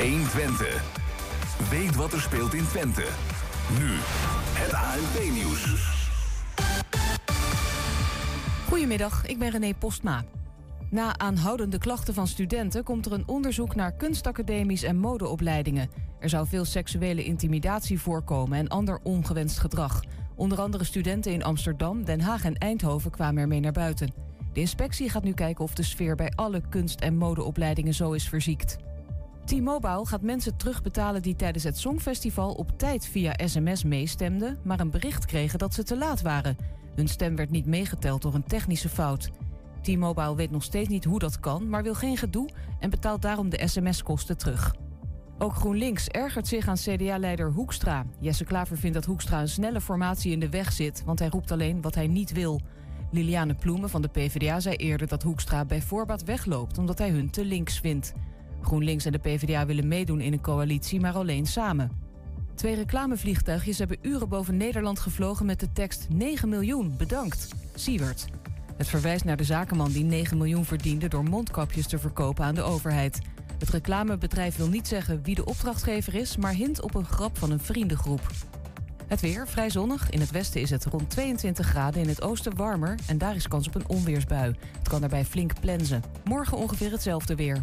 120. Weet wat er speelt in Twente. Nu, het ANP-nieuws. Goedemiddag, ik ben René Postma. Na aanhoudende klachten van studenten komt er een onderzoek naar kunstacademies en modeopleidingen. Er zou veel seksuele intimidatie voorkomen en ander ongewenst gedrag. Onder andere studenten in Amsterdam, Den Haag en Eindhoven kwamen ermee naar buiten. De inspectie gaat nu kijken of de sfeer bij alle kunst- en modeopleidingen zo is verziekt. T-Mobile gaat mensen terugbetalen die tijdens het Songfestival op tijd via sms meestemden, maar een bericht kregen dat ze te laat waren. Hun stem werd niet meegeteld door een technische fout. T-Mobile weet nog steeds niet hoe dat kan, maar wil geen gedoe en betaalt daarom de sms-kosten terug. Ook GroenLinks ergert zich aan CDA-leider Hoekstra. Jesse Klaver vindt dat Hoekstra een snelle formatie in de weg zit, want hij roept alleen wat hij niet wil. Liliane Ploemen van de PvdA zei eerder dat Hoekstra bij voorbaat wegloopt omdat hij hun te links vindt. GroenLinks en de PvdA willen meedoen in een coalitie, maar alleen samen. Twee reclamevliegtuigjes hebben uren boven Nederland gevlogen met de tekst 9 miljoen, bedankt. Siewert. Het verwijst naar de zakenman die 9 miljoen verdiende door mondkapjes te verkopen aan de overheid. Het reclamebedrijf wil niet zeggen wie de opdrachtgever is, maar hint op een grap van een vriendengroep. Het weer vrij zonnig. In het westen is het rond 22 graden, in het oosten warmer en daar is kans op een onweersbui. Het kan daarbij flink plensen. Morgen ongeveer hetzelfde weer.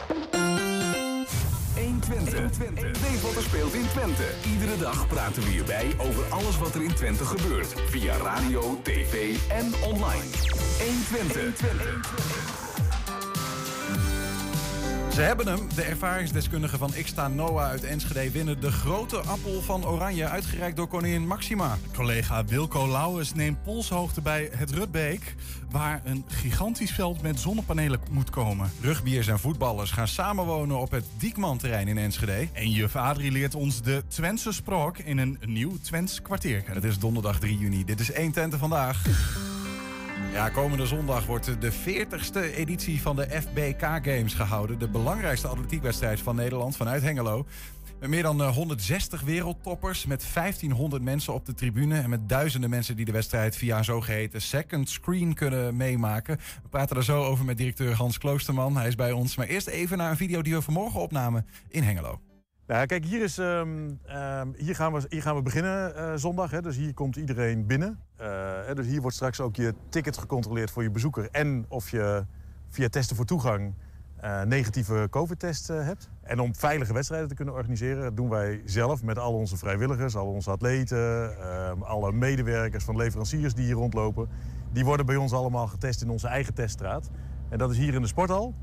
120. Weet wat er speelt in Twente. Iedere dag praten we hierbij over alles wat er in Twente gebeurt. Via radio, tv en online. 120. Ze hebben hem. De ervaringsdeskundigen van Xta Noah uit Enschede winnen de grote appel van Oranje, uitgereikt door koningin Maxima. Collega Wilco Lauwers neemt polshoogte bij het Rutbeek, waar een gigantisch veld met zonnepanelen moet komen. Rugbiers en voetballers gaan samenwonen op het Diekman-terrein in Enschede. En juf Adrie leert ons de Twentse sprok in een nieuw Twents kwartier. Het is donderdag 3 juni. Dit is 1 Tente vandaag. Ja, komende zondag wordt de 40ste editie van de FBK Games gehouden. De belangrijkste atletiekwedstrijd van Nederland vanuit Hengelo. Meer dan eh, 160 wereldtoppers, met 1500 mensen op de tribune... en met duizenden mensen die de wedstrijd via een zogeheten second screen kunnen meemaken. We praten er zo over met directeur Hans Kloosterman. Hij is bij ons. Maar eerst even naar een video die we vanmorgen opnamen in Hengelo. Nou, kijk, hier, is, ehm, ehm, hier, gaan, we, hier gaan we beginnen eh, zondag. Hè, dus hier komt iedereen binnen. Eh, dus hier wordt straks ook je ticket gecontroleerd voor je bezoeker. En of je via testen voor toegang eh, negatieve COVID-test hebt. En om veilige wedstrijden te kunnen organiseren, doen wij zelf met al onze vrijwilligers, al onze atleten, ehm, alle medewerkers van leveranciers die hier rondlopen. Die worden bij ons allemaal getest in onze eigen teststraat. En dat is hier in de sporthal.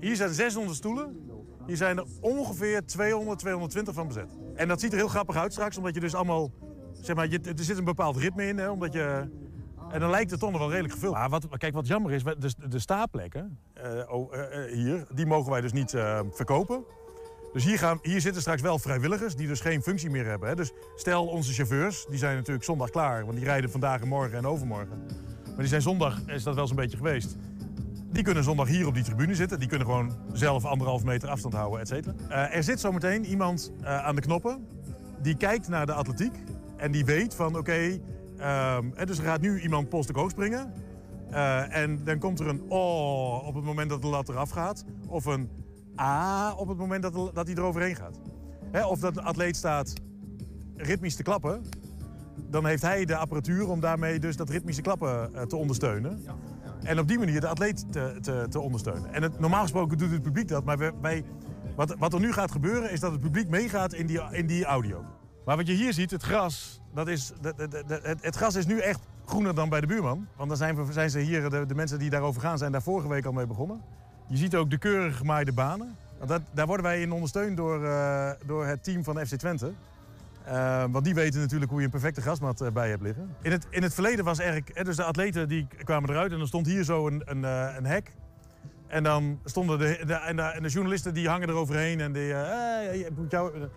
Hier zijn 600 stoelen. Hier zijn er ongeveer 200, 220 van bezet. En dat ziet er heel grappig uit straks, omdat je dus allemaal... Zeg maar, je, er zit een bepaald ritme in, hè, omdat je... En dan lijkt het toch nog wel redelijk gevuld. Maar wat, kijk, wat jammer is, de, de eh, oh, eh, eh, hier, die mogen wij dus niet verkopen. Dus hier, gaan, hier zitten straks wel vrijwilligers die dus geen functie meer hebben. Hè. Dus stel onze chauffeurs, die zijn natuurlijk zondag klaar, want die rijden vandaag en morgen en overmorgen. Maar die zijn zondag, is dat wel zo'n beetje geweest. Die kunnen zondag hier op die tribune zitten. Die kunnen gewoon zelf anderhalf meter afstand houden, et cetera. Eh, er zit zometeen iemand eh, aan de knoppen. Die kijkt naar de atletiek. En die weet van, oké... ehm, dus er gaat nu iemand polstuk hoog springen. Eh, en dan komt er een oh op het moment dat de lat eraf gaat. Of een ah op het moment dat, dat hij eroverheen gaat. Hè, of dat de atleet staat ritmisch te klappen. Dan heeft hij de apparatuur om daarmee dus dat ritmische klappen te ondersteunen. En op die manier de atleet te, te, te ondersteunen. En normaal gesproken doet het publiek dat. Maar wij, wij- wat, wat er nu gaat gebeuren is dat het publiek meegaat in die, in die audio. Maar wat je hier ziet, het gras, dat is, de, het, gras is nu echt groener dan bij de buurman. Want dan zijn, we, zijn ze hier, de, de mensen die daarover gaan, zijn daar vorige week al mee begonnen. Je ziet ook de keurig gemaaide banen. Dat, daar worden wij in ondersteund door, eh, door het team van FC Twente. Eh, want die weten natuurlijk hoe je een perfecte grasmat eh, bij hebt liggen. In het, in het verleden was eigenlijk, hè, dus de atleten die kwamen eruit en dan stond hier zo een, een, eh, een hek. En dan stonden de, de, en, de, en de journalisten die hangen eroverheen en die... jou, nou, en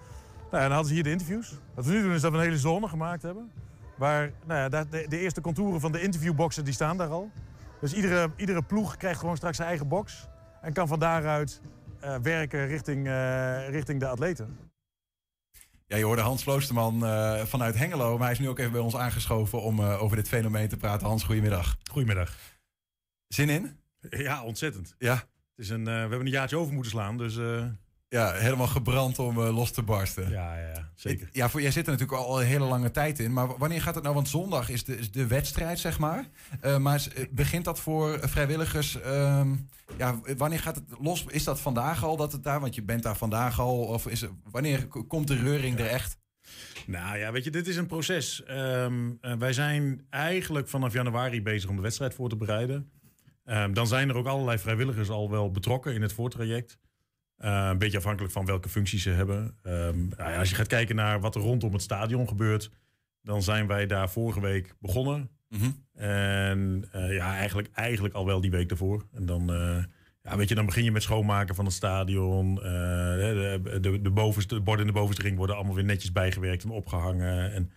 dan hadden ze hier de interviews. Wat we nu doen is dat we een hele zone gemaakt hebben. Waar nou ja, de, de eerste contouren van de interviewboxen die staan daar al. Dus iedere, iedere ploeg krijgt gewoon straks zijn eigen box. En kan van daaruit werken richting, richting de atleten. Ja, je hoorde Hans Kloosterman eh, vanuit Hengelo. Maar hij is nu ook even bij ons aangeschoven om eh, over dit fenomeen te praten. Hans, goedemiddag. Goedemiddag. Zin in? Ja, ontzettend. Ja. Het is een, eh, we hebben een jaartje over moeten slaan, dus Ja, helemaal gebrand om eh, los te barsten. ja, ja, zeker. Ja, voor, jij zit er natuurlijk al een hele lange tijd in. Maar wanneer gaat het nou? Want zondag is de, is de wedstrijd, zeg maar. Eh, maar eh, begint dat voor vrijwilligers? ehm, ja, wanneer gaat het los? Is dat vandaag al dat het daar? Want je bent daar vandaag al. Of is wanneer komt de reuring er echt? Nou ja, weet je, dit is een proces. Ehm, eh, wij zijn eigenlijk vanaf januari bezig om de wedstrijd voor te bereiden. Ehm, dan zijn er ook allerlei vrijwilligers al wel betrokken in het voortraject. Eh, een beetje afhankelijk van welke functies ze hebben. Ehm, nou ja, als je gaat kijken naar wat er rondom het stadion gebeurt, dan zijn wij daar vorige week begonnen. Mhm. En eh, ja, eigenlijk, eigenlijk al wel die week daarvoor. En dan, eh, ja, weet je, dan begin je met schoonmaken van het stadion. De, de, de, bovenste, de borden in de bovenste ring worden allemaal weer netjes bijgewerkt en opgehangen. En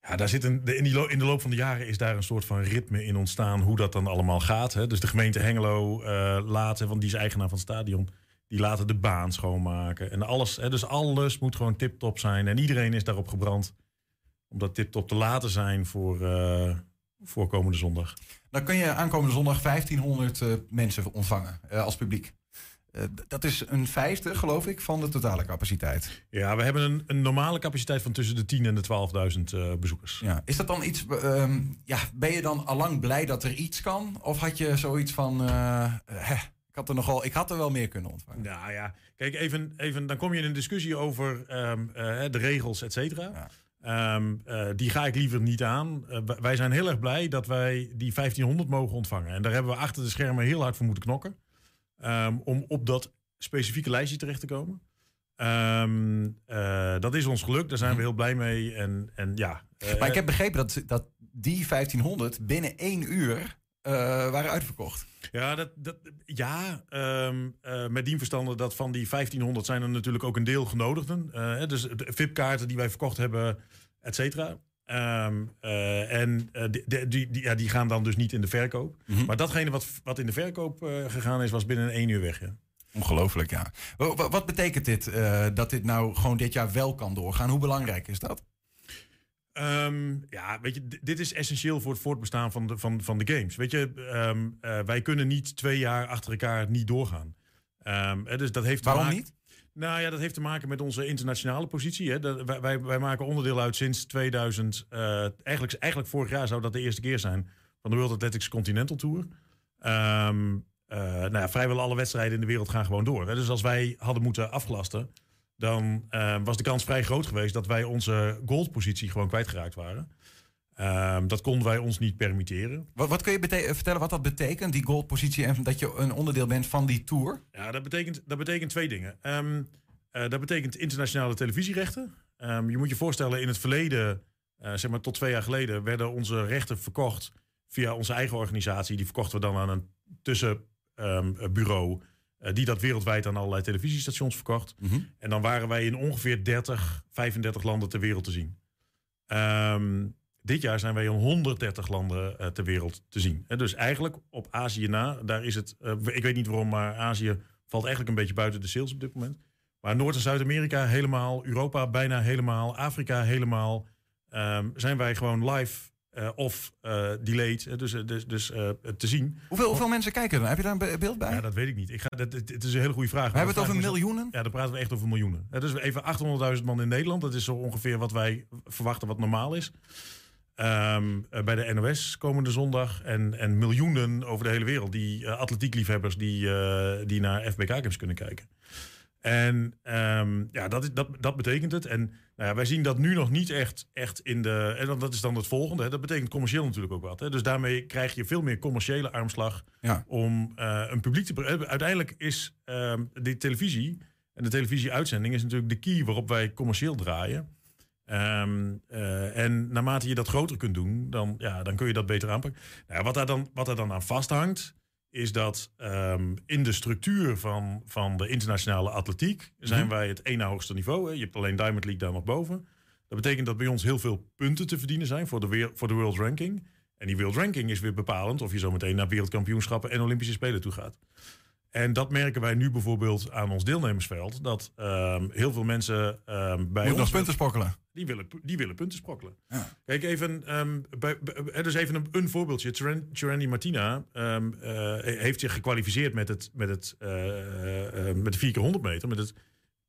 ja, daar zit een, de, in, die in de loop van de jaren is daar een soort van ritme in ontstaan hoe dat dan allemaal gaat. Hè. Dus de gemeente Hengelo laat, hè, want die is eigenaar van het stadion, die laten de baan schoonmaken. En alles, hè, dus alles moet gewoon tip-top zijn. En iedereen is daarop gebrand om dat tip-top te laten zijn voor, eh, voor komende zondag. Dan kun je aankomende zondag 1500 eh, mensen ontvangen eh, als publiek. Dat is een vijfde, geloof ik, van de totale capaciteit. Ja, we hebben een, een normale capaciteit van tussen de 10.000 en de 12.000 eh, bezoekers. Ja. Is dat dan iets... ehm, ja, ben je dan allang blij dat er iets kan? Of had je zoiets van... hè, had er nogal, ik had er wel meer kunnen ontvangen. Nou ja, kijk, even, even, dan kom je in een discussie over ehm, eh, de regels, et cetera. Ja. Ehm, eh, die ga ik liever niet aan. Eh, wij zijn heel erg blij dat wij die 1500 mogen ontvangen. En daar hebben we achter de schermen heel hard voor moeten knokken. ehm, om op dat specifieke lijstje terecht te komen. Dat is ons gelukt, daar zijn we heel blij mee. En, en ja, Maar ik heb begrepen dat, dat die 1500 binnen één uur waren uitverkocht. Ja, dat, dat, ja ehm, eh, met die verstande dat van die 1500 zijn er natuurlijk ook een deel genodigden. Eh, hè, dus de VIP-kaarten die wij verkocht hebben, et cetera. Ehm, eh, en eh, die, die, ja, die gaan dan dus niet in de verkoop. Mhm. Maar datgene wat, wat in de verkoop eh, gegaan is, was binnen één uur weg. Ja. Ongelooflijk, ja. Wa- wa- Wat betekent dit, eh, dat dit nou gewoon dit jaar wel kan doorgaan? Hoe belangrijk is dat? Ehm, ja, weet je, dit is essentieel voor het voortbestaan van de, van, van de games. Weet je, ehm, eh, wij kunnen niet twee jaar achter elkaar niet doorgaan. Ehm, dus dat heeft Waarom maken- niet? Nou ja, dat heeft te maken met onze internationale positie. Hè. Dat, wij, wij, wij maken onderdeel uit sinds 2000. eh, eigenlijk, eigenlijk vorig jaar zou dat de eerste keer zijn van de World Athletics Continental Tour. Eh, nou ja, vrijwel alle wedstrijden in de wereld gaan gewoon door. Hè. Dus als wij hadden moeten afgelasten, dan eh, was de kans vrij groot geweest dat wij onze goldpositie gewoon kwijtgeraakt waren. Ehm, dat konden wij ons niet permitteren. Wat, wat kun je vertellen wat dat betekent, die goldpositie... en dat je een onderdeel bent van die tour? Ja, dat betekent, dat betekent twee dingen. Ehm, eh, dat betekent internationale televisierechten. Ehm, je moet je voorstellen, in het verleden, eh, zeg maar tot twee jaar geleden, werden onze rechten verkocht via onze eigen organisatie. Die verkochten we dan aan een tussenbureau. Die dat wereldwijd aan allerlei televisiestations verkocht. Mhm. En dan waren wij in ongeveer 30, 35 landen ter wereld te zien. Ehm, dit jaar zijn wij in 130 landen eh, ter wereld te zien. Hè, dus eigenlijk op Azië na, daar is het, eh, ik weet niet waarom, maar Azië valt eigenlijk een beetje buiten de sales op dit moment. Maar Noord- en Zuid-Amerika helemaal, Europa bijna helemaal, Afrika helemaal, ehm, zijn wij gewoon live eh, of eh, delayed, eh, dus, dus, dus eh, te zien. Hoeveel, hoeveel mensen kijken er? Heb je daar een be- beeld bij? Ja, dat weet ik niet. Ik ga, dat, het, het is een hele goede vraag. We hebben het over miljoenen? ja, dan praten we echt over miljoenen. Is even 800.000 man in Nederland. Dat is zo ongeveer wat wij verwachten wat normaal is. Ehm, eh, bij de NOS komende zondag. En, en miljoenen over de hele wereld. Die atletiekliefhebbers die, die naar FBK-games kunnen kijken. En ehm, ja, dat, dat, dat betekent het. En nou ja, wij zien dat nu nog niet echt, echt in de... En dat is dan het volgende. Hè. Dat betekent commercieel natuurlijk ook wat. Hè. Dus daarmee krijg je veel meer commerciële armslag Ja. om eh, een publiek te... eh, Uiteindelijk is ehm de televisie en de televisieuitzending is natuurlijk de key waarop wij commercieel draaien. Ehm, eh, en naarmate je dat groter kunt doen, dan, ja, dan kun je dat beter aanpakken. Nou, wat, daar dan, wat daar dan aan vasthangt, is dat ehm, in de structuur van, van de internationale atletiek zijn Mhm. wij het ene hoogste niveau. Hè. Je hebt alleen Diamond League daar nog boven. Dat betekent dat bij ons heel veel punten te verdienen zijn voor de, voor de World Ranking. En die World Ranking is weer bepalend of je zo meteen naar wereldkampioenschappen en Olympische Spelen toe gaat. En dat merken wij nu bijvoorbeeld aan ons deelnemersveld. Dat ehm, heel veel mensen ehm, bij Moet ons... nog punten sprokkelen. Die willen, die willen punten sprokkelen. Ja. Kijk, even, ehm, bij, bij- dus even een, een voorbeeldje. Trendy Martina eh, heeft zich gekwalificeerd met, het, met, het, eh, eh, met de 4 keer 100 meter, met het,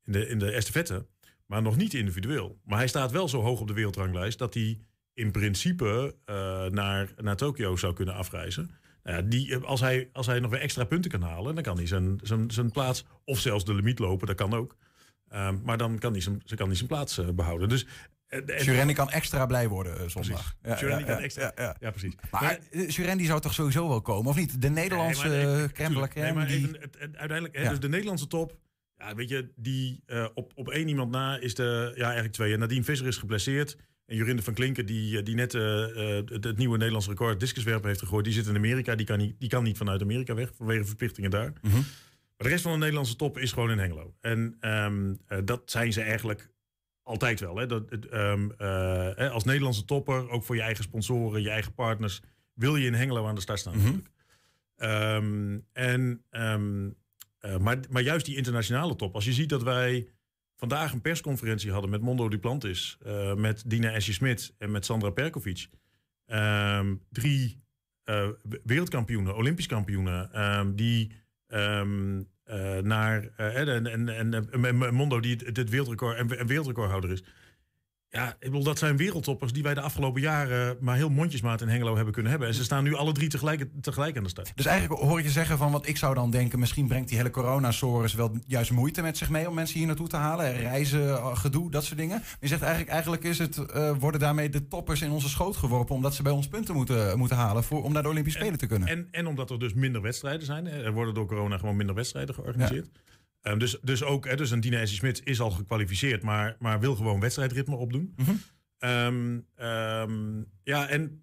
in, de, in de estafette, maar nog niet individueel. Maar hij staat wel zo hoog op de wereldranglijst dat hij in principe naar, naar Tokio zou kunnen afreizen. Ja, die, eh, als, hij, als hij nog weer extra punten kan halen, dan kan hij zijn, zijn, zijn plaats, of zelfs de limiet lopen, dat kan ook. Ehm, maar dan kan hij zijn, kan hij zijn plaats eh, behouden. Dus, en- Surendi kan extra blij worden zondag. Precies. Surendi kan extra- Ja, ja. Ja, precies. Maar uh, Surendi zou toch sowieso wel komen, of niet? De Nederlandse Nee, maar nee, tuurlijk. Die- het, het- uiteindelijk, hè, Ja. dus de Nederlandse top. Ja, weet je, die op, op één iemand na is de, ja, eigenlijk twee. En Nadine Visser is geblesseerd. En Jorinde van Klinken, die, eh, die net eh, eh, het, het nieuwe Nederlands record discuswerpen heeft gegooid, die zit in Amerika. Die kan niet, die kan niet vanuit Amerika weg, vanwege verplichtingen daar. Mhm. Maar de rest van de Nederlandse top is gewoon in Hengelo. En ehm, eh, dat zijn ze eigenlijk altijd wel. Hè? Dat, ehm, eh, als Nederlandse topper, ook voor je eigen sponsoren, je eigen partners, wil je in Hengelo aan de start staan. Ehm, en, maar, maar juist die internationale top. Als je ziet dat wij vandaag een persconferentie hadden met Mondo Duplantis, eh met Dina Esje-Smit en met Sandra Perkovic. Ehm, drie eh, wereldkampioenen, Olympisch kampioenen, ehm, die ehm, eh, naar en, en, en, en, Mondo die het wereldrecord en, en wereldrecordhouder is. Ja, ik bedoel, dat zijn wereldtoppers die wij de afgelopen jaren maar heel mondjesmaat in Hengelo hebben kunnen hebben. En ze staan nu alle drie tegelijk, tegelijk aan de start. Dus eigenlijk hoor ik je zeggen van wat ik zou dan denken, misschien brengt die hele coronasores wel juist moeite met zich mee om mensen hier naartoe te halen. Reizen, eh, gedoe, dat soort dingen. Maar je zegt eigenlijk, eigenlijk is het, eh, worden daarmee de toppers in onze schoot geworpen omdat ze bij ons punten moeten, moeten halen voor, om naar de Olympische Spelen te kunnen. En, en omdat er dus minder wedstrijden zijn. Er worden door corona gewoon minder wedstrijden georganiseerd. Ehm, dus, dus ook, hè, dus een Dina Smit is al gekwalificeerd, maar, maar wil gewoon wedstrijdritme opdoen. Mhm. Ehm, ehm, ja, en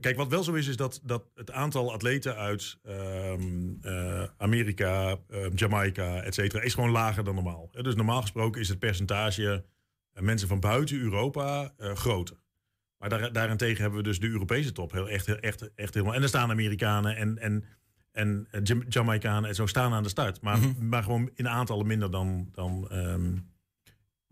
kijk, wat wel zo is, is dat, dat het aantal atleten uit eh, Amerika, Jamaica, et cetera, is gewoon lager dan normaal. Dus normaal gesproken is het percentage eh, mensen van buiten Europa eh, groter. Maar daar, daarentegen hebben we dus de Europese top heel, echt, echt, echt helemaal. En er staan Amerikanen en, en, en Jam- Jamaicanen en zo staan aan de start. Maar, Mhm. maar gewoon in aantallen minder dan, dan ehm,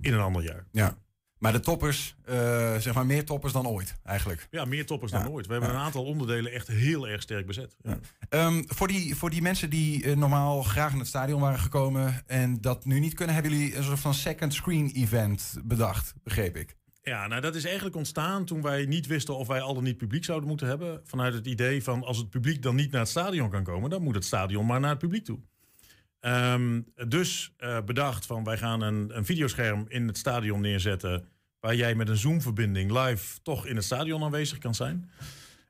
in een ander jaar. Ja. Maar de toppers, eh, zeg maar meer toppers dan ooit eigenlijk. Ja, meer toppers Ja. dan ooit. We hebben Ja. een aantal onderdelen echt heel erg sterk bezet. Ja. Ehm, voor, die, voor die mensen die eh, normaal graag in het stadion waren gekomen en dat nu niet kunnen, hebben jullie een soort van second screen event bedacht, begreep ik. Ja, nou dat is eigenlijk ontstaan toen wij niet wisten of wij al dan niet publiek zouden moeten hebben. Vanuit het idee van als het publiek dan niet naar het stadion kan komen, dan moet het stadion maar naar het publiek toe. Ehm, dus eh, bedacht van wij gaan een, een videoscherm in het stadion neerzetten. Waar jij met een Zoom-verbinding live toch in het stadion aanwezig kan zijn.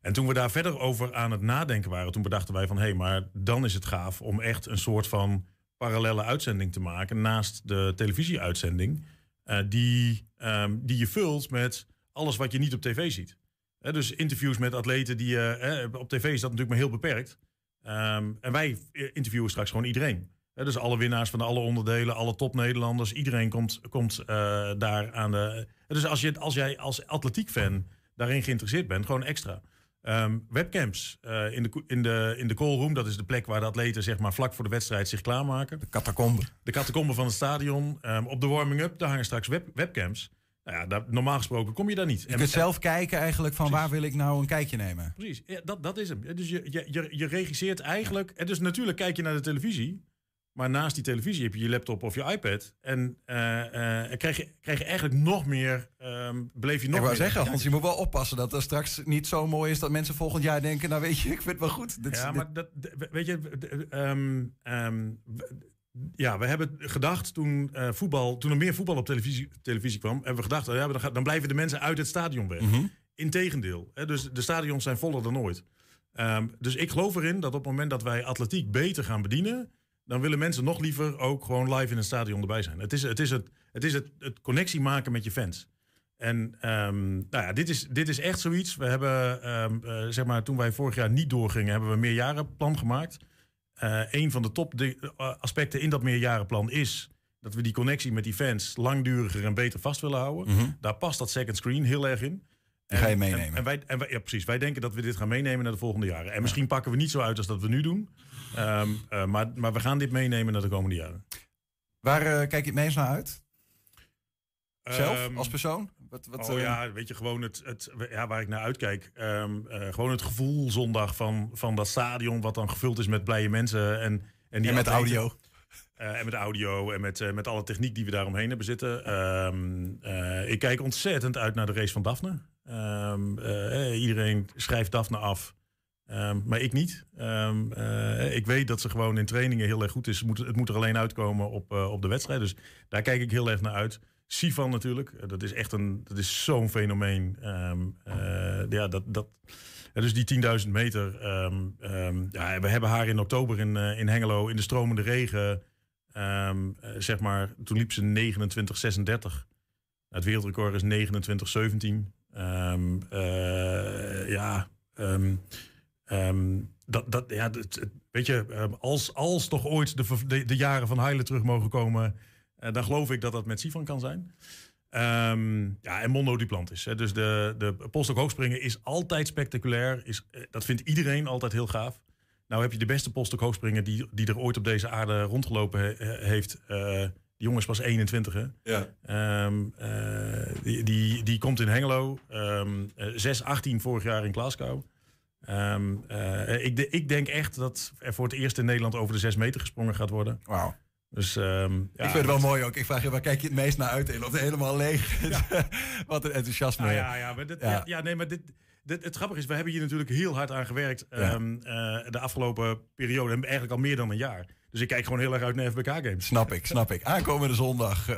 En toen we daar verder over aan het nadenken waren, toen bedachten wij van hé, hey, maar dan is het gaaf om echt een soort van parallelle uitzending te maken naast de televisieuitzending. eh, die, ehm, die je vult met alles wat je niet op tv ziet. Dus interviews met atleten die hè, op tv is dat natuurlijk maar heel beperkt. Ehm, en wij interviewen straks gewoon iedereen. Dus alle winnaars van alle onderdelen, alle top-Nederlanders, iedereen komt, komt eh, daar aan de. Dus als, je, als jij als atletiekfan daarin geïnteresseerd bent, gewoon extra. Ehm, webcams eh, in, de, in, de, in de callroom, dat is de plek waar de atleten zeg maar, vlak voor de wedstrijd zich klaarmaken. De catacombe. De catacombe van het stadion. ehm, op de warming-up, daar hangen straks web, webcams. Nou ja, daar, normaal gesproken kom je daar niet. Je kunt zelf kijken eigenlijk van waar wil ik nou een kijkje nemen. Precies, ja, dat, dat is hem. Dus je, je, je, je regisseert eigenlijk... En dus natuurlijk kijk je naar de televisie... maar naast die televisie heb je je laptop of je iPad... en eh, eh, krijg, je, krijg je eigenlijk nog meer... ehm beleef je nog ik wou zeggen, Hans, je moet wel oppassen dat er straks niet zo mooi is dat mensen volgend jaar denken, nou weet je, ik vind het wel goed. Dit, Ja, maar dat, weet je, ehm, ehm, ja, we hebben gedacht toen, eh, voetbal, toen er meer voetbal op televisie, televisie kwam, hebben we gedacht, ja, dan, blijven de mensen uit het stadion weg. Mhm. Integendeel, hè, dus de stadions zijn voller dan ooit. Dus ik geloof erin dat op het moment dat wij atletiek beter gaan bedienen, dan willen mensen nog liever ook gewoon live in een stadion erbij zijn. Het is het, is het, het, is het, het connectie maken met je fans. En ehm, nou ja, dit is, dit is echt zoiets. We hebben, ehm, eh, zeg maar, toen wij vorig jaar niet doorgingen, hebben we een meerjarenplan gemaakt. Eh, een van de topaspecten in dat meerjarenplan is dat we die connectie met die fans langduriger en beter vast willen houden. Mhm. Daar past dat second screen heel erg in. Die ga je En- meenemen. En, en wij, en wij, ja, precies. Wij denken dat we dit gaan meenemen naar de volgende jaren. En misschien pakken we niet zo uit als dat we nu doen. Ehm, eh, maar, maar we gaan dit meenemen naar de komende jaren. Waar eh, kijk je het meest naar uit? Zelf, Ehm, als persoon? Wat, wat, oh eh, ja, weet je, gewoon het, het, ja, waar ik naar uitkijk. Ehm, eh, gewoon het gevoel zondag van, van dat stadion... wat dan gevuld is met blije mensen. En, en, die En met audio. Eh, en met audio en met, eh, met alle techniek die we daaromheen hebben zitten. Eh, ik kijk ontzettend uit naar de race van Daphne. Eh, iedereen schrijft Daphne af. Ehm, maar ik niet. Ehm, eh, ik weet dat ze gewoon in trainingen heel erg goed is. Het moet, het moet er alleen uitkomen op, eh, op de wedstrijd. Dus daar kijk ik heel erg naar uit. Sifan natuurlijk. Eh, dat is echt een, dat is zo'n fenomeen. Ehm, eh, ja, dat, dat, dus die 10.000 meter. ja, we hebben haar in oktober in, in Hengelo in de stromende regen. zeg maar, toen liep ze 29,36. Het wereldrecord is 29,17. Ehm, eh, ja, ehm, ehm, dat, dat, ja weet je, ehm, als, als toch ooit de, de, de jaren van Heile terug mogen komen, eh, dan geloof ik dat dat met Sifan kan zijn. Ehm, ja, en Mondo Duplantis. Hè. Dus de, de polstok hoogspringen is altijd spectaculair. Is, eh, dat vindt iedereen altijd heel gaaf. Nou heb je de beste polstok hoogspringer die, die er ooit op deze aarde rondgelopen he- he- heeft. Eh, die jongen is pas 21, hè? Ja. Die, die, die komt in Hengelo. Ehm eh, 6-18 vorig jaar in Glasgow. Ehm, eh, ik, de- ik denk echt dat er voor het eerst in Nederland over de 6 meter gesprongen gaat worden. Wauw. Dus, ehm, ja, ik vind het wel mooi ook. Ik vraag je, waar kijk je het meest naar uit? Loopt helemaal leeg. Wat een enthousiasme. Nou ja, ja, maar dit, Ja. ja. Nee, maar dit, dit, het grappige is, we hebben hier natuurlijk heel hard aan gewerkt ehm, eh, de afgelopen periode. En eigenlijk al meer dan een jaar. Dus ik kijk gewoon heel erg uit naar FBK Games. Snap ik, snap ik. Aankomende zondag.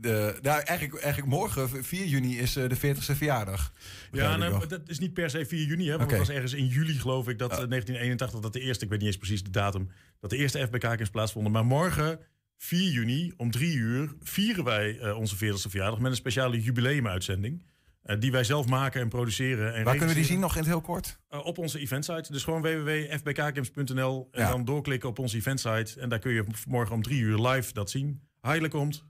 De, nou, eigenlijk, eigenlijk morgen, 4 juni, is eh, de 40ste verjaardag. Ja, nou, dat is niet per se 4 juni, hè, want het was ergens in juli, geloof ik, dat eh, 1981, dat de eerste, ik weet niet eens precies de datum, dat de eerste FBK Games plaatsvonden. Maar morgen, 4 juni, om drie uur, vieren wij eh, onze 40ste verjaardag met een speciale jubileumuitzending. eh, die wij zelf maken en produceren. En Waar kunnen we die zien nog in het heel kort? Eh, op onze eventsite. Dus gewoon www.fbkgames.nl. En Ja. dan doorklikken op onze eventsite. En daar kun je morgen om drie uur live dat zien. Heile komt.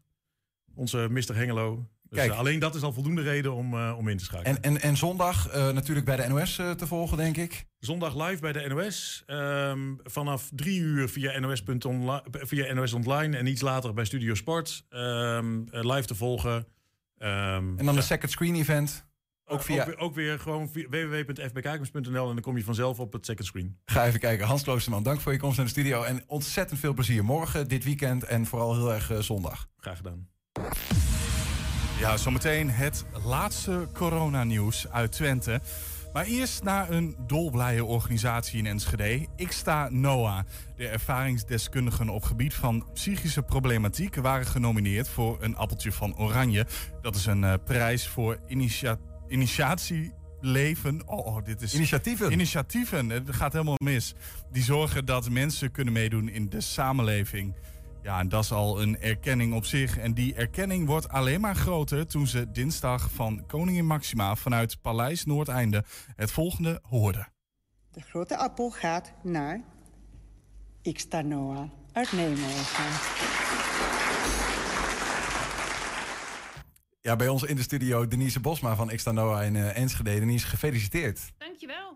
Onze Mr. Hengelo. Dus, Kijk. eh, alleen dat is al voldoende reden om, eh, om in te schakelen. En, en, en zondag eh, natuurlijk bij de NOS te volgen, denk ik. Zondag live bij de NOS. ehm, vanaf drie uur via NOS, via NOS Online. En iets later bij Studio Sport. ehm, eh, live te volgen. Ehm, En dan de second screen event. Ook via... weer, ook weer gewoon via www.fbkgames.nl. En dan kom je vanzelf op het second screen. Ga even kijken. Hans Kloosterman, dank voor je komst naar de studio. En ontzettend veel plezier morgen, dit weekend en vooral heel erg zondag. Graag gedaan. Ja, zometeen het laatste coronanieuws uit Twente. Maar eerst naar een dolblije organisatie in Enschede. Ik sta NOA. De ervaringsdeskundigen op gebied van psychische problematiek waren genomineerd voor een appeltje van oranje. Dat is een eh, prijs voor initia initiatieleven. Oh, oh, dit is Initiatieven. initiatieven. Het gaat helemaal mis. Die zorgen dat mensen kunnen meedoen in de samenleving. Ja, en dat is al een erkenning op zich. En die erkenning wordt alleen maar groter toen ze dinsdag van Koningin Maxima vanuit Paleis Noordeinde het volgende hoorden. De grote appel gaat naar Noah uit Nijmegen. Ja, bij ons in de studio Denise Bosma van Xta Noah in eh, Enschede. Denise, gefeliciteerd. Dankjewel.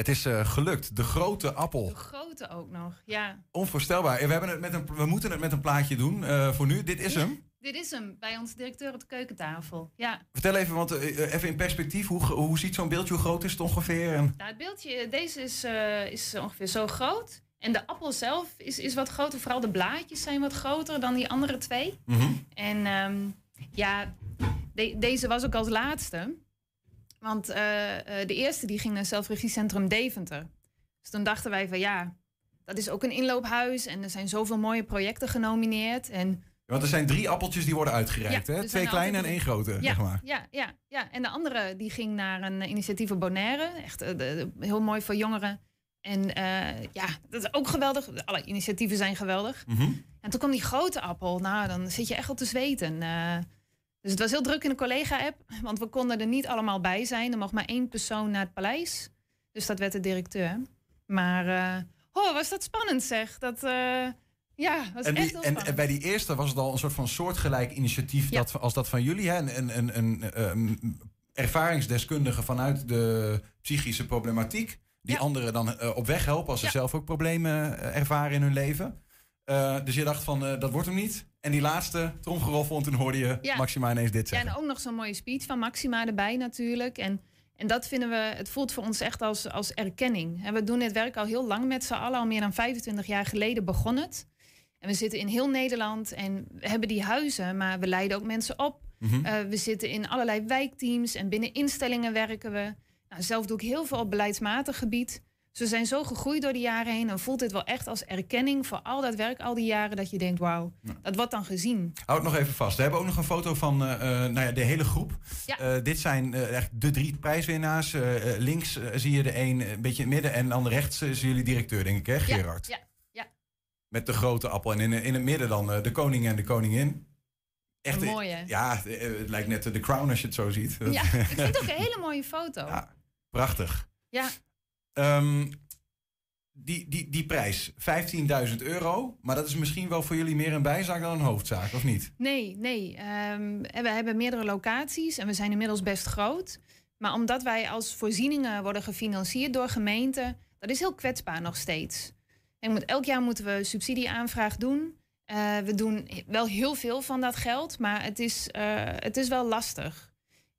Het is eh, gelukt. De grote appel. De grote ook nog, ja. Onvoorstelbaar. We, hebben het met een, we moeten het met een plaatje doen eh, voor nu. Dit is hem. Dit is hem, bij onze directeur op de keukentafel. Ja, Vertel even, want eh, even in perspectief. Hoe, hoe ziet zo'n beeldje? Hoe groot is het ongeveer? En... nou, het beeldje, deze is, is ongeveer zo groot. En de appel zelf is, is wat groter. Vooral de blaadjes zijn wat groter dan die andere twee. Mhm. En ehm, ja, de- deze was ook als laatste. Want eh, eh, de eerste die ging naar zelfregiecentrum Deventer. Dus toen dachten wij van ja, dat is ook een inloophuis. En er zijn zoveel mooie projecten genomineerd. En Want er zijn drie appeltjes die worden uitgereikt. Ja, hè? Twee kleine en één grote, ja, zeg maar. Ja, ja, ja, en de andere die ging naar een initiatief op Bonaire. Echt eh, de- heel mooi voor jongeren. En ja, dat is ook geweldig. Alle initiatieven zijn geweldig. Mhm. En toen kwam die grote appel. Nou, dan zit je echt op te zweten. Eh, dus het was heel druk in de collega-app. Want we konden er niet allemaal bij zijn. Er mocht maar één persoon naar het paleis. Dus dat werd de directeur. Maar eh, Oh, was dat spannend zeg. Dat, uh, ja, was en, echt heel en, spannend. en bij die eerste was het al een soort van soortgelijk initiatief dat, als dat van jullie. Hè? Een, een, een, een ervaringsdeskundige vanuit de psychische problematiek. Die anderen dan uh, op weg helpen als ze zelf ook problemen ervaren in hun leven. Uh, dus je dacht van, dat wordt hem niet. En die laatste tromgeroffel, en toen hoorde je ja. Maxima ineens dit zeggen. Ja, en ook nog zo'n mooie speech van Maxima erbij natuurlijk. En, en dat vinden we, het voelt voor ons echt als, als erkenning. En we doen dit werk al heel lang met z'n allen. Al meer dan 25 jaar geleden begon het. En we zitten in heel Nederland en we hebben die huizen, maar we leiden ook mensen op. Mm -hmm. we zitten in allerlei wijkteams en binnen instellingen werken we. Nou, zelf doe ik heel veel op beleidsmatig gebied. We zijn zo gegroeid door de jaren heen. Dan voelt dit wel echt als erkenning voor al dat werk al die jaren. Dat je denkt, wauw, dat wordt dan gezien. Houd nog even vast. We hebben ook nog een foto van uh, nou ja, de hele groep. Ja. Uh, dit zijn uh, echt de drie prijswinnaars. links zie je de een een beetje in het midden. En dan rechts zien jullie directeur, denk ik, hè, Gerard? Ja, ja, ja. Met de grote appel. En in, in het midden dan de koning en de koningin. Echt, mooi, hè? Ja, het lijkt net de crown als je het zo ziet. Ja, ik vind het ook een hele mooie foto. Ja, prachtig. Ja. Um, die, die, die prijs, 15.000 euro. Maar dat is misschien wel voor jullie meer een bijzaak dan een hoofdzaak, of niet? Nee, nee. Um, we hebben meerdere locaties en we zijn inmiddels best groot. Maar omdat wij als voorzieningen worden gefinancierd door gemeenten, dat is heel kwetsbaar nog steeds. En moet, elk jaar moeten we subsidieaanvraag doen. Uh, we doen wel heel veel van dat geld, maar het is, uh, het is wel lastig.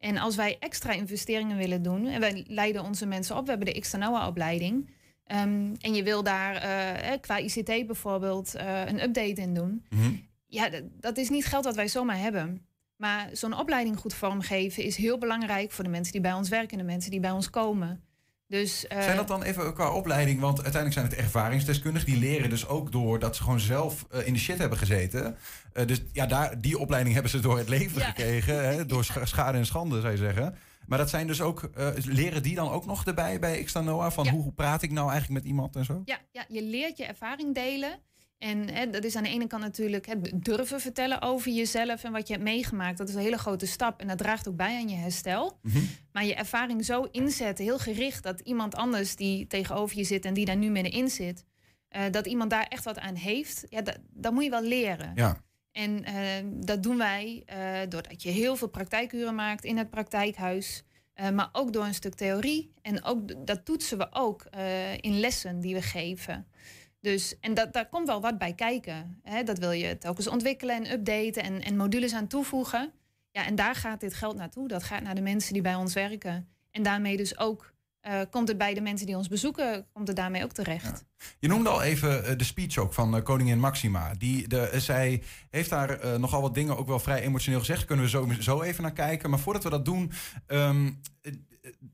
En als wij extra investeringen willen doen, en wij leiden onze mensen op, we hebben de Xtanoa-opleiding. Um, en je wil daar uh, qua ICT bijvoorbeeld uh, een update in doen. Mhm. Mm -hmm. Ja, dat is niet geld dat wij zomaar hebben. Maar zo'n opleiding goed vormgeven is heel belangrijk voor de mensen die bij ons werken en de mensen die bij ons komen. Dus, uh, zijn dat dan even qua opleiding? Want uiteindelijk zijn het ervaringsdeskundigen. Die leren dus ook door dat ze gewoon zelf uh, in de shit hebben gezeten. Uh, dus ja, daar, die opleiding hebben ze door het leven Ja. gekregen. Hè, door scha- schade en schande, zou je zeggen. Maar dat zijn dus ook, leren die dan ook nog erbij bij Xtanoa? Van Ja. hoe praat ik nou eigenlijk met iemand en zo? Ja, ja, je leert je ervaring delen. En hè, dat is aan de ene kant natuurlijk het durven vertellen over jezelf en wat je hebt meegemaakt. Dat is een hele grote stap en dat draagt ook bij aan je herstel. Mhm. Maar je ervaring zo inzetten, heel gericht, dat iemand anders die tegenover je zit en die daar nu middenin zit, eh, dat iemand daar echt wat aan heeft, ja, dat, dat moet je wel leren. Ja. En eh, dat doen wij eh, doordat je heel veel praktijkuren maakt in het praktijkhuis. maar ook door een stuk theorie. En ook, dat toetsen we ook in lessen die we geven. Dus, en dat, daar komt wel wat bij kijken. Hè? Dat wil je telkens ontwikkelen en updaten en, en modules aan toevoegen. Ja, en daar gaat dit geld naartoe. Dat gaat naar de mensen die bij ons werken. En daarmee dus ook eh, komt het bij de mensen die ons bezoeken, komt het daarmee ook terecht. Je noemde al even eh, de speech ook van eh, koningin Maxima. Die, de, zij heeft daar nogal wat dingen ook wel vrij emotioneel gezegd. Kunnen we zo, zo even naar kijken. Maar voordat we dat doen, ehm, eh,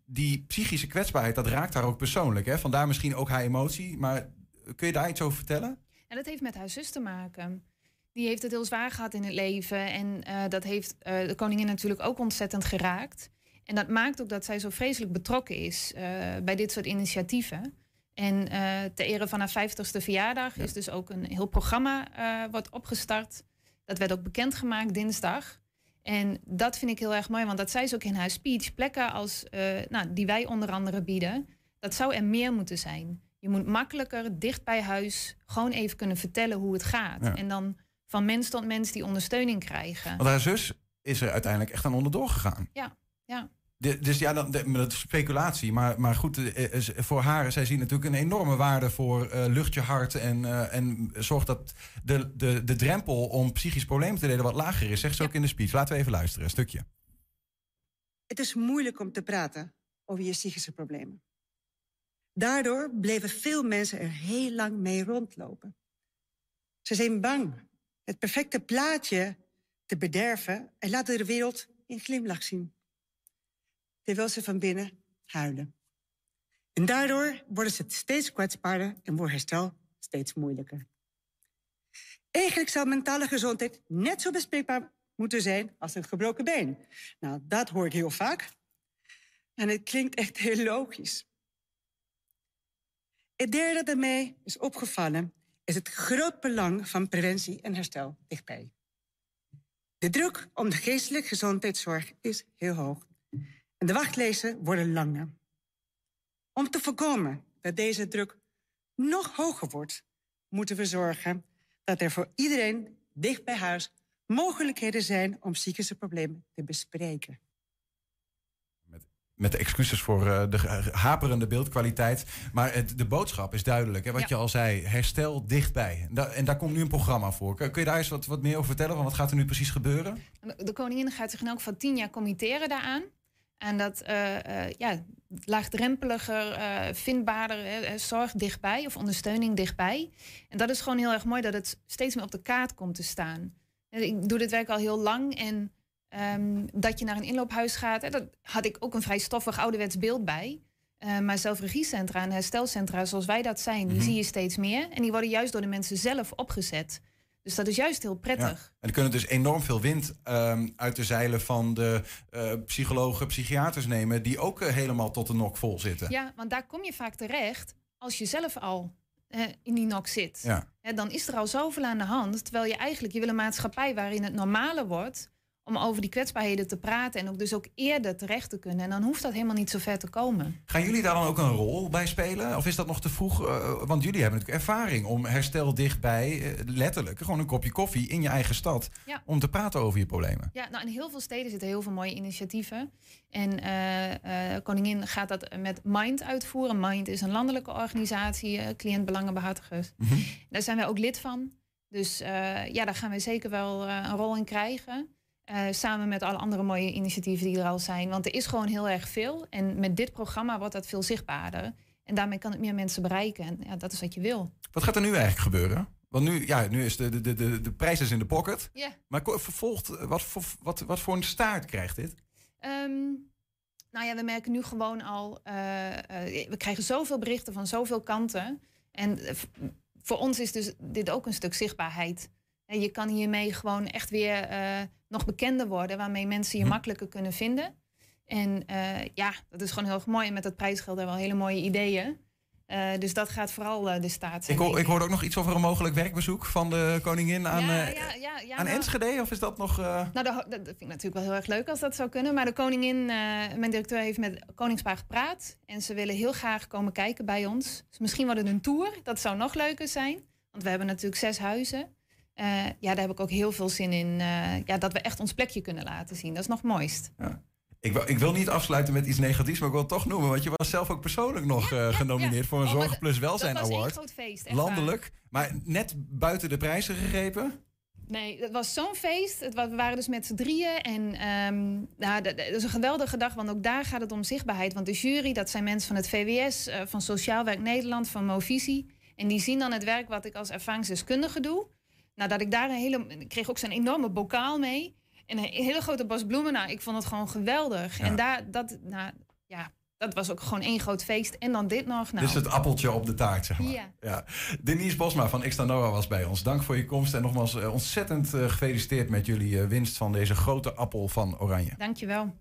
die psychische kwetsbaarheid, dat raakt haar ook persoonlijk. Hè? Vandaar misschien ook haar emotie. Maar kun je daar iets over vertellen? En dat heeft met haar zus te maken. Die heeft het heel zwaar gehad in het leven. En eh, dat heeft eh, de koningin natuurlijk ook ontzettend geraakt. En dat maakt ook dat zij zo vreselijk betrokken is eh, bij dit soort initiatieven. En ter ere van haar 50ste verjaardag is dus ook een heel programma wordt opgestart. Dat werd ook bekendgemaakt dinsdag. En dat vind ik heel erg mooi, want dat zei ze ook in haar speech. Plekken als, nou, die wij onder andere bieden, dat zou er meer moeten zijn. Je moet makkelijker, dicht bij huis, gewoon even kunnen vertellen hoe het gaat. Ja. En dan van mens tot mens die ondersteuning krijgen. Want haar zus is er uiteindelijk echt aan onderdoor gegaan. Ja, ja. De- dus ja, dan, de- maar dat is speculatie. Maar, maar goed, eh, eh, voor haar, zij ziet natuurlijk een enorme waarde voor eh, lucht je hart. En, eh, en zorgt dat de, de, de drempel om psychisch problemen te delen wat lager is. Zegt ze ook in de speech. Laten we even luisteren, een stukje. Het is moeilijk om te praten over je psychische problemen. Daardoor bleven veel mensen er heel lang mee rondlopen. Ze zijn bang het perfecte plaatje te bederven en laten de wereld in glimlach zien. Terwijl ze van binnen huilen. En daardoor worden ze steeds kwetsbaarder en wordt herstel steeds moeilijker. Eigenlijk zou mentale gezondheid net zo bespreekbaar moeten zijn als een gebroken been. Nou, dat hoor ik heel vaak. En het klinkt echt heel logisch. Het derde dat is opgevallen is het groot belang van preventie en herstel dichtbij. De druk om de geestelijke gezondheidszorg is heel hoog. En de wachtlijsten worden langer. Om te voorkomen dat deze druk nog hoger wordt, moeten we zorgen dat er voor iedereen dicht bij huis mogelijkheden zijn om psychische problemen te bespreken. Met excuses voor uh, de haperende beeldkwaliteit. Maar het, de boodschap is duidelijk. Hè? Wat Ja. je al zei, herstel dichtbij. En, da- en daar komt nu een programma voor. Kun je daar eens wat, wat meer over vertellen? Van wat gaat er nu precies gebeuren? De koningin gaat zich in elk geval tien jaar committeren daaraan. En dat eh, eh, ja, laagdrempeliger, eh, vindbaarder, eh, eh, zorg dichtbij of ondersteuning dichtbij. En dat is gewoon heel erg mooi dat het steeds meer op de kaart komt te staan. Ik doe dit werk al heel lang en ehm, dat je naar een inloophuis gaat, dat had ik ook een vrij stoffig ouderwets beeld bij. Eh, maar zelfregiecentra en herstelcentra zoals wij dat zijn, die Mhm. zie je steeds meer. En die worden juist door de mensen zelf opgezet. Dus dat is juist heel prettig. Ja. En er kunnen dus enorm veel wind ehm, uit de zeilen van de eh, psychologen, psychiaters nemen... die ook eh, helemaal tot de nok vol zitten. Ja, want daar kom je vaak terecht als je zelf al in die nok zit. Ja. Dan is er al zoveel aan de hand. Terwijl je eigenlijk, je wil een maatschappij waarin het normaler wordt om over die kwetsbaarheden te praten en ook dus ook eerder terecht te kunnen. En dan hoeft dat helemaal niet zo ver te komen. Gaan jullie daar dan ook een rol bij spelen? Of is dat nog te vroeg? Eh, want jullie hebben natuurlijk ervaring om herstel dichtbij, eh, letterlijk, gewoon een kopje koffie in je eigen stad, Ja. om te praten over je problemen. Ja, nou in heel veel steden zitten heel veel mooie initiatieven. En eh, Koningin gaat dat met Mind uitvoeren. Mind is een landelijke organisatie, eh cliëntbelangenbehartigers. Daar zijn wij ook lid van. Dus ja, daar gaan we zeker wel een rol in krijgen. Eh, samen met alle andere mooie initiatieven die er al zijn. Want er is gewoon heel erg veel. En met dit programma wordt dat veel zichtbaarder. En daarmee kan het meer mensen bereiken. En ja, dat is wat je wil. Wat gaat er nu eigenlijk gebeuren? Want nu, ja, nu is de, de, de, de, prijs is in de pocket. Ja. Maar vervolgt, wat, voor- wat, wat voor een staart krijgt dit? Ehm, nou ja, we merken nu gewoon al, eh, eh, we krijgen zoveel berichten van zoveel kanten. En voor ons is dus dit ook een stuk zichtbaarheid. En je kan hiermee gewoon echt weer nog bekender worden, waarmee mensen je makkelijker kunnen vinden. En eh, ja, dat is gewoon heel erg mooi. En met dat prijsgeld hebben we al hele mooie ideeën. Eh, dus dat gaat vooral eh, de staat zijn. Ik, hoor, ik hoorde ook nog iets over een mogelijk werkbezoek van de koningin aan, Ja, ja, ja, ja, aan nou- Enschede. Of is dat nog... Nou, dat, dat vind ik natuurlijk wel heel erg leuk als dat zou kunnen. Maar de koningin, mijn directeur, heeft met Koningspaar gepraat. En ze willen heel graag komen kijken bij ons. Dus misschien wordt het een tour. Dat zou nog leuker zijn. Want we hebben natuurlijk zes huizen. Eh, ja, daar heb ik ook heel veel zin in. eh, ja, dat we echt ons plekje kunnen laten zien. Dat is nog mooist. Ik wil, ik wil niet afsluiten met iets negatiefs, maar ik wil het toch noemen. Want je was zelf ook persoonlijk nog eh, genomineerd voor een Oh, Zorg Plus Welzijn dat was Award. groot feest, echt waar. Landelijk. Maar net buiten de prijzen gegrepen. Nee, het was zo'n feest. Het we waren dus met z'n drieën. En ehm nou, dat, is een geweldige dag, want ook daar gaat het om zichtbaarheid. Want de jury, dat zijn mensen van het VWS, van Sociaal Werk Nederland, van Movisie. En die zien dan het werk wat ik als ervaringsdeskundige doe. Nou, dat ik daar een hele... Ik kreeg ook zo'n enorme bokaal mee. En een hele grote bos bloemen. Nou, ik vond het gewoon geweldig. En daar, dat, nou, ja, dat was ook gewoon één groot feest. En dan dit nog. Nou, Dus het appeltje op de taart, zeg maar. Ja. Ja. Denise Bosma van Xtra Noah was bij ons. Dank voor je komst en nogmaals eh, ontzettend eh, gefeliciteerd met jullie eh, winst van deze grote appel van Oranje. Dankjewel.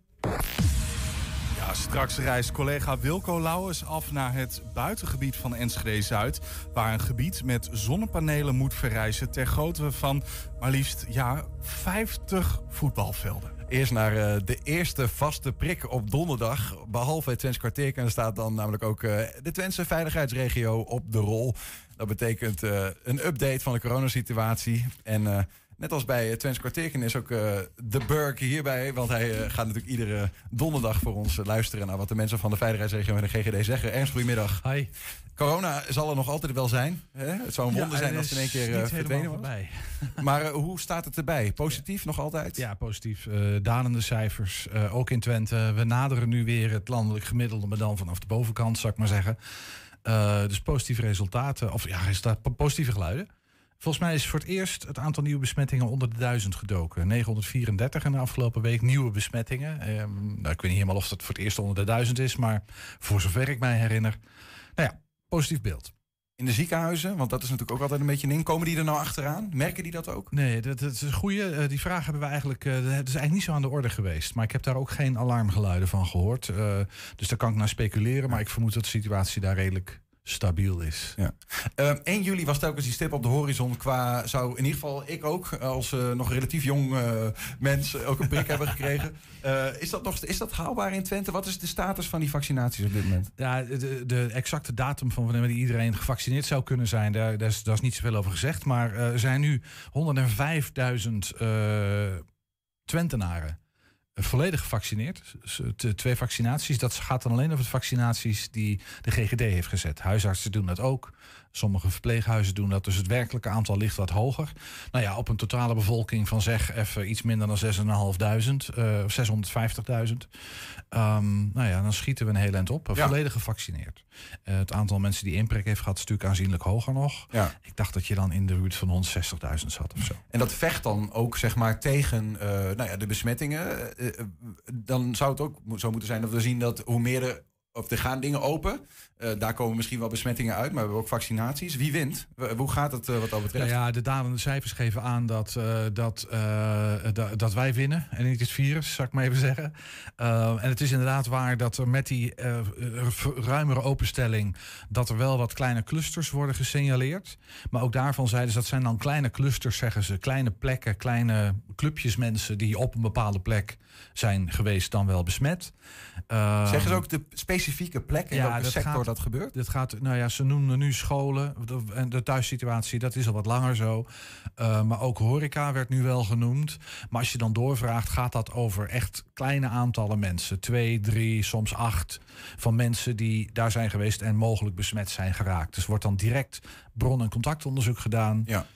Straks reist collega Wilco Lauwers af naar het buitengebied van Enschede-Zuid... waar een gebied met zonnepanelen moet verrijzen... ter grootte van maar liefst ja, 50 voetbalvelden. Eerst naar eh, de eerste vaste prik op donderdag. Behalve het Twents kwartierken staat dan namelijk ook eh, de Twentse veiligheidsregio op de rol. Dat betekent eh, een update van de coronasituatie. En net als bij het Twents kwartierken is ook eh, de Burk hierbij. Want hij eh, gaat natuurlijk iedere donderdag voor ons eh, luisteren... naar wat de mensen van de veiligheidsregio en de GGD zeggen. Ernst, goedemiddag. Hi. Corona zal er nog altijd wel zijn. Hè? Het zou een Ja, wonder zijn als het in één keer eh, niet verdwenen was. voorbij. Maar eh, hoe staat het erbij? Positief nog altijd? Ja, positief. Eh, dalende cijfers, eh, ook in Twente. We naderen nu weer het landelijk gemiddelde, maar dan vanaf de bovenkant, zou ik maar zeggen. Eh, dus positieve resultaten, of ja, positieve geluiden. Volgens mij is voor het eerst het aantal nieuwe besmettingen onder de duizend gedoken. 934 in de afgelopen week nieuwe besmettingen. Ehm, nou, ik weet niet helemaal of dat voor het eerst onder de duizend is, maar voor zover ik mij herinner. Nou ja, positief beeld. In de ziekenhuizen, want dat is natuurlijk ook altijd een beetje een ding. Komen die er nou achteraan? Merken die dat ook? Nee, dat, dat is een goede. Eh, die vraag hebben we eigenlijk. eh, dat is eigenlijk niet zo aan de orde geweest. Maar ik heb daar ook geen alarmgeluiden van gehoord. Eh, dus daar kan ik naar speculeren. Maar ik vermoed dat de situatie daar redelijk stabiel is. Ja. Uh, 1 juli was telkens die stip op de horizon qua, zou in ieder geval ik ook als uh, nog relatief jong uh, mens ook een prik hebben gekregen. is, dat nog, is dat haalbaar in Twente? Wat is de status van die vaccinaties op dit moment? Ja, de, de exacte datum van wanneer iedereen gevaccineerd zou kunnen zijn, daar, daar, is, daar is niet zoveel over gezegd. Maar er zijn nu 105.000 Twentenaren volledig gevaccineerd. Twee vaccinaties. Dat gaat dan alleen over de vaccinaties die de GGD heeft gezet. Huisartsen doen dat ook. Sommige verpleeghuizen doen dat, dus het werkelijke aantal ligt wat hoger. Nou ja, op een totale bevolking van zeg even iets minder dan 6.500, uh, of 650.000. Um, nou ja, dan schieten we een heel eind op. Ja. Volledig gevaccineerd. Uh, het aantal mensen die inprik heeft gehad is natuurlijk aanzienlijk hoger nog. Ja. Ik dacht dat je dan in de buurt van 160.000 zat of zo. En dat vecht dan ook zeg maar tegen uh, nou ja, de besmettingen. Uh, dan zou het ook zo moeten zijn dat we zien dat hoe meer er of er gaan dingen open. Uh, daar komen misschien wel besmettingen uit, maar we hebben ook vaccinaties. Wie wint? Hoe gaat het uh, wat dat betreft? Nou ja, de dalende cijfers geven aan dat, uh, dat, dat wij winnen en niet het virus, zou ik maar even zeggen. en het is inderdaad waar dat er met die ruimere openstelling... dat er wel wat kleine clusters worden gesignaleerd. Maar ook daarvan zeiden ze, dat zijn dan kleine clusters, zeggen ze. Kleine plekken, kleine clubjes mensen die op een bepaalde plek zijn geweest dan wel besmet. Zeggen ze ook de specifieke plek in ja, welke sector gaat, dat gebeurt? Dat gaat, nou ja, ze noemen nu scholen. En de thuissituatie, dat is al wat langer zo. Uh, maar ook horeca werd nu wel genoemd. Maar als je dan doorvraagt, gaat dat over echt kleine aantallen mensen. Twee, drie, soms acht van mensen die daar zijn geweest en mogelijk besmet zijn geraakt. Dus wordt dan direct bron- en contactonderzoek gedaan. Ja.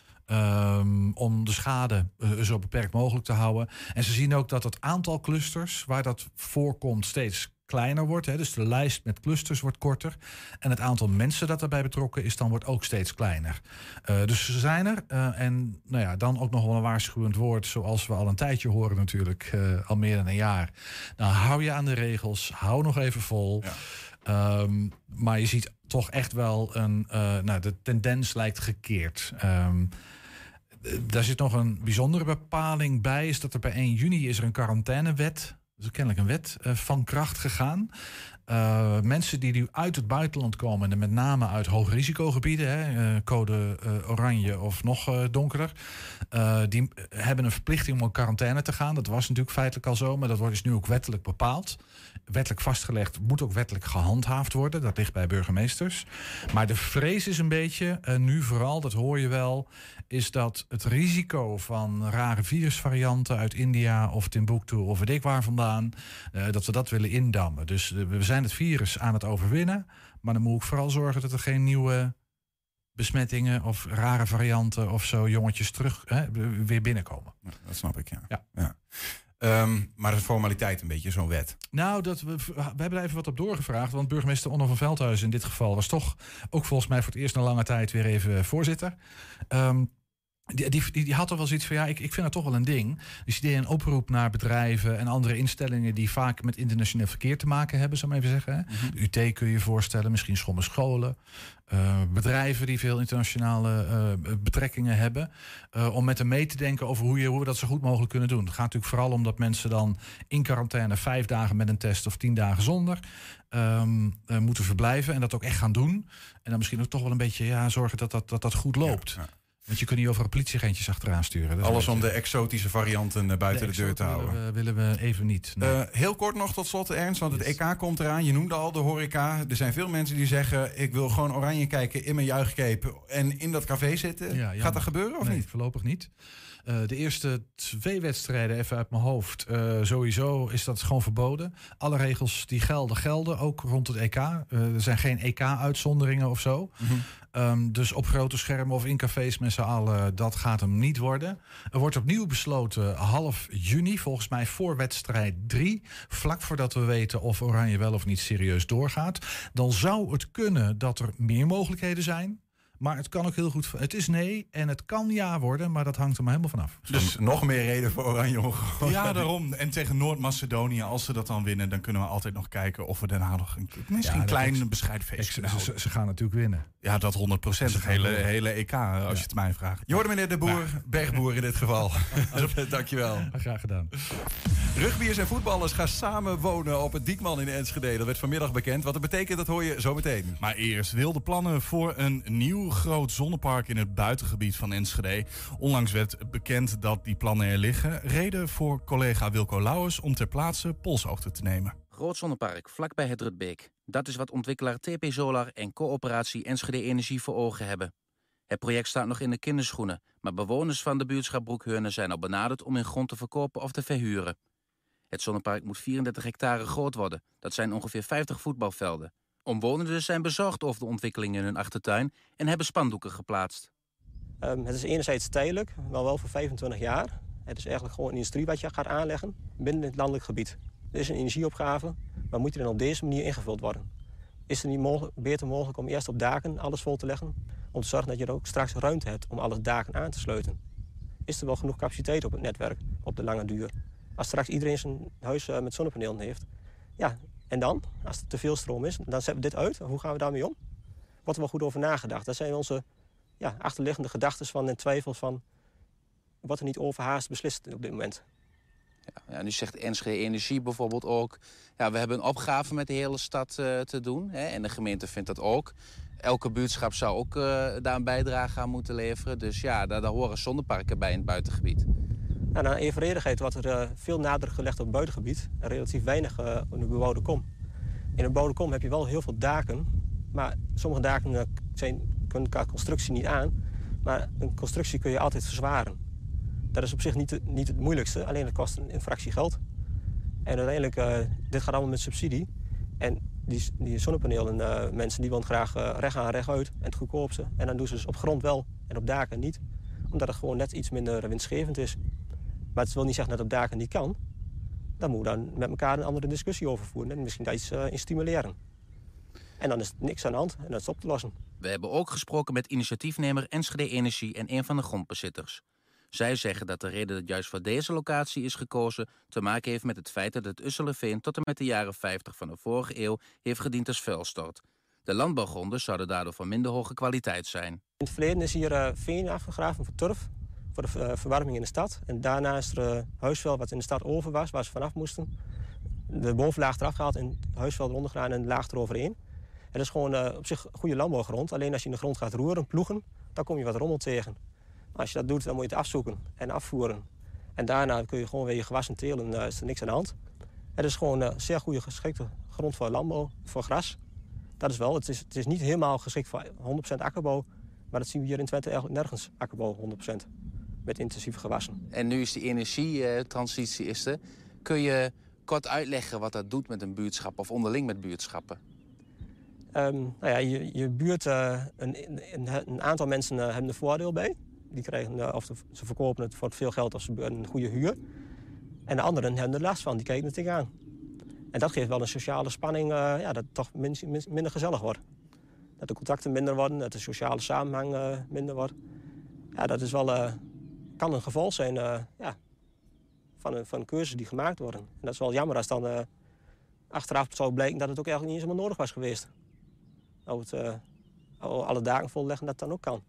Um, om de schade uh, zo beperkt mogelijk te houden. En ze zien ook dat het aantal clusters waar dat voorkomt steeds kleiner wordt. Hè. Dus de lijst met clusters wordt korter. En het aantal mensen dat daarbij betrokken is, dan wordt ook steeds kleiner. Uh, dus ze zijn er. Uh, en nou ja, dan ook nog wel een waarschuwend woord, zoals we al een tijdje horen natuurlijk, uh, al meer dan een jaar. Nou, hou je aan de regels, hou nog even vol. Ja. Um, maar je ziet toch echt wel een, nou, de tendens lijkt gekeerd. Um, daar zit nog een bijzondere bepaling bij, is dat er bij 1 juni is er een quarantainewet is kennelijk een wet uh, van kracht gegaan. Uh, mensen die nu uit het buitenland komen, en met name uit hoogrisicogebieden, hè, uh, code oranje of nog donkerder, die hebben een verplichting om in quarantaine te gaan. Dat was natuurlijk feitelijk al zo, maar dat wordt dus nu ook wettelijk bepaald. Wettelijk vastgelegd, moet ook wettelijk gehandhaafd worden. Dat ligt bij burgemeesters. Maar de vrees is een beetje, nu vooral, dat hoor je wel, is dat het risico van rare virusvarianten uit India of Timbuktu of weet ik waar vandaan, dat we dat willen indammen. Dus we zijn het virus aan het overwinnen, maar dan moet ik vooral zorgen dat er geen nieuwe besmettingen of rare varianten of zo jongetjes terug hè, weer binnenkomen. Ja, dat snap ik, ja. ja. ja. Um, maar de formaliteit een beetje, zo'n wet. Nou, dat we, we hebben er even wat op doorgevraagd. Want burgemeester Onno van Veldhuizen in dit geval was toch ook volgens mij voor het eerst na lange tijd weer even voorzitter. Um, die, die, die, had toch wel zoiets van, ja, ik, ik vind dat toch wel een ding. Dus die deed een oproep naar bedrijven en andere instellingen die vaak met internationeel verkeer te maken hebben, zou ik maar even zeggen. -hmm. UT kun je je voorstellen, misschien sommige scholen, uh, bedrijven die veel internationale uh, betrekkingen hebben. Uh, om met hem mee te denken over hoe, je, hoe we dat zo goed mogelijk kunnen doen. Het gaat natuurlijk vooral om dat mensen dan in quarantaine vijf dagen met een test of tien dagen zonder um, moeten verblijven en dat ook echt gaan doen. En dan misschien ook toch wel een beetje ja, zorgen dat dat, dat, dat goed loopt. Ja, ja. Want je kunt niet over politieagentjes achteraan sturen. Alles om de exotische varianten buiten de, de deur te houden. Willen we, willen we even niet. Nee. Uh, heel kort nog tot slot, Ernst, want het. EK komt eraan. Je noemde al de horeca. Er zijn veel mensen die zeggen... ik wil gewoon oranje kijken in mijn juichcape... en in dat café zitten. Ja, Gaat dat gebeuren of nee, niet? voorlopig niet. Uh, de eerste twee wedstrijden, even uit mijn hoofd, uh, sowieso is dat gewoon verboden. Alle regels die gelden, gelden ook rond het EK. Uh, er zijn geen EK-uitzonderingen of zo. Mm -hmm. Um, dus op grote schermen of in cafés met z'n allen, dat gaat hem niet worden. Er wordt opnieuw besloten half juni, volgens mij voor wedstrijd 3. Vlak voordat we weten of Oranje wel of niet serieus doorgaat. Dan zou het kunnen dat er meer mogelijkheden zijn. Maar het kan ook heel goed. Het is nee en het kan ja worden, maar dat hangt er maar helemaal vanaf. Dus nog meer reden voor Oranje Ja, daarom. En tegen Noord-Macedonië, als ze dat dan winnen, dan kunnen we altijd nog kijken of we daarna nog een, misschien ja, een klein is, bescheiden feest ze, ze, ze, gaan natuurlijk winnen. Ja, dat 100 procent. Het hele, hele EK, als ja. je het mij vraagt. Je hoorde meneer De Boer, Bergboer in dit geval. Dankjewel. Graag gedaan. Rugbiers en voetballers gaan samen wonen op het Diekman in Enschede. Dat werd vanmiddag bekend. Wat dat betekent, dat hoor je zo meteen. Maar eerst wilde plannen voor een nieuw groot zonnepark in het buitengebied van Enschede. Onlangs werd bekend dat die plannen er liggen. Reden voor collega Wilco Lauwers om ter plaatse polshoogte te nemen. Groot zonnepark vlakbij het Rutbeek. Dat is wat ontwikkelaar TP Solar en coöperatie Enschede Energie voor ogen hebben. Het project staat nog in de kinderschoenen, maar bewoners van de buurtschap Broekheurne zijn al benaderd om hun grond te verkopen of te verhuren. Het zonnepark moet 34 hectare groot worden. Dat zijn ongeveer 50 voetbalvelden. Omwonenden zijn bezorgd over de ontwikkeling in hun achtertuin en hebben spandoeken geplaatst. Um, het is enerzijds tijdelijk, maar wel voor 25 jaar. Het is eigenlijk gewoon een industrie wat je gaat aanleggen binnen het landelijk gebied. Er is een energieopgave, maar moet die dan op deze manier ingevuld worden? Is het niet mogelijk, beter mogelijk om eerst op daken alles vol te leggen? Om te zorgen dat je er ook straks ruimte hebt om alle daken aan te sluiten. Is er wel genoeg capaciteit op het netwerk op de lange duur? Als straks iedereen zijn huis uh, met zonnepanelen heeft. Ja, en dan? Als er te veel stroom is, dan zetten we dit uit. Hoe gaan we daarmee om? Wordt er wel goed over nagedacht. Dat zijn onze ja, achterliggende gedachten van en twijfels van... wordt er niet overhaast beslist op dit moment. Ja, ja, nu zegt Enschede Energie bijvoorbeeld ook... Ja, we hebben een opgave met de hele stad uh, te doen. Hè, en de gemeente vindt dat ook. Elke buurtschap zou ook uh, daar een bijdrage aan moeten leveren. Dus ja, daar horen zonneparken bij in het buitengebied. Nou, naar evenredigheid wordt er uh, veel nadruk gelegd op buitengebied. En relatief weinig uh, in de bebouwde kom. In een bebouwde kom heb je wel heel veel daken. Maar sommige daken uh, zijn, kunnen qua constructie niet aan. Maar een constructie kun je altijd verzwaren. Dat is op zich niet, niet het moeilijkste. Alleen het kost een, een fractie geld. En uiteindelijk, dit gaat allemaal met subsidie. En die, die zonnepanelen, mensen die willen graag recht aan, recht uit. En het goedkoopste. En dan doen ze dus op grond wel en op daken niet. Omdat het gewoon net iets minder winstgevend is. Maar het wil niet zeggen dat op daken niet kan. Dan moet dan met elkaar een andere discussie over voeren. En misschien daar iets uh, in stimuleren. En dan is niks aan de hand en dat is op te lossen. We hebben ook gesproken met initiatiefnemer Enschede Energie en een van de grondbezitters. Zij zeggen dat de reden dat juist voor deze locatie is gekozen... te maken heeft met het feit dat het Usselenveen tot en met de jaren 50 van de vorige eeuw... heeft gediend als vuilstort. De landbouwgronden zouden daardoor van minder hoge kwaliteit zijn. In het verleden is hier uh, veen afgegraven voor turf voor de uh, verwarming in de stad. En daarna is er huisvuil wat in de stad over was, waar ze vanaf moesten. De bovenlaag eraf gehaald en het huisvuil eronder gedaan en de laag eroverheen. En dat is gewoon uh, op zich goede landbouwgrond. Alleen als je in de grond gaat roeren, ploegen, dan kom je wat rommel tegen. Als je dat doet, dan moet je het afzoeken en afvoeren. En daarna kun je gewoon weer je gewassen telen, uh, is er niks aan de hand. Het is gewoon een zeer goede geschikte grond voor landbouw, voor gras. Dat is wel, het is, het is niet helemaal geschikt voor 100% akkerbouw. Maar dat zien we hier in Twente nergens, akkerbouw 100% met intensieve gewassen. En nu is die energietransitie is er. Kun je kort uitleggen wat dat doet met een buurtschap of onderling met buurtschappen? Um, nou ja, je, je buurt, uh, een, een, een, aantal mensen uh, hebben er voordeel bij. Die krijgen, uh, of ze verkopen het voor veel geld of ze een goede huur. En de anderen hebben er last van, die kijken het tegenaan. En dat geeft wel een sociale spanning, ja, dat het toch min, min, minder gezellig wordt. Dat de contacten minder worden, dat de sociale samenhang minder wordt. Ja, dat is wel kan een geval zijn uh, ja, van, een, van cursus die gemaakt worden. En dat is wel jammer als dan uh, achteraf zou blijken dat het ook eigenlijk niet eens helemaal nodig was geweest. Nou, het, uh, alle dagen volleggen dat dan ook kan.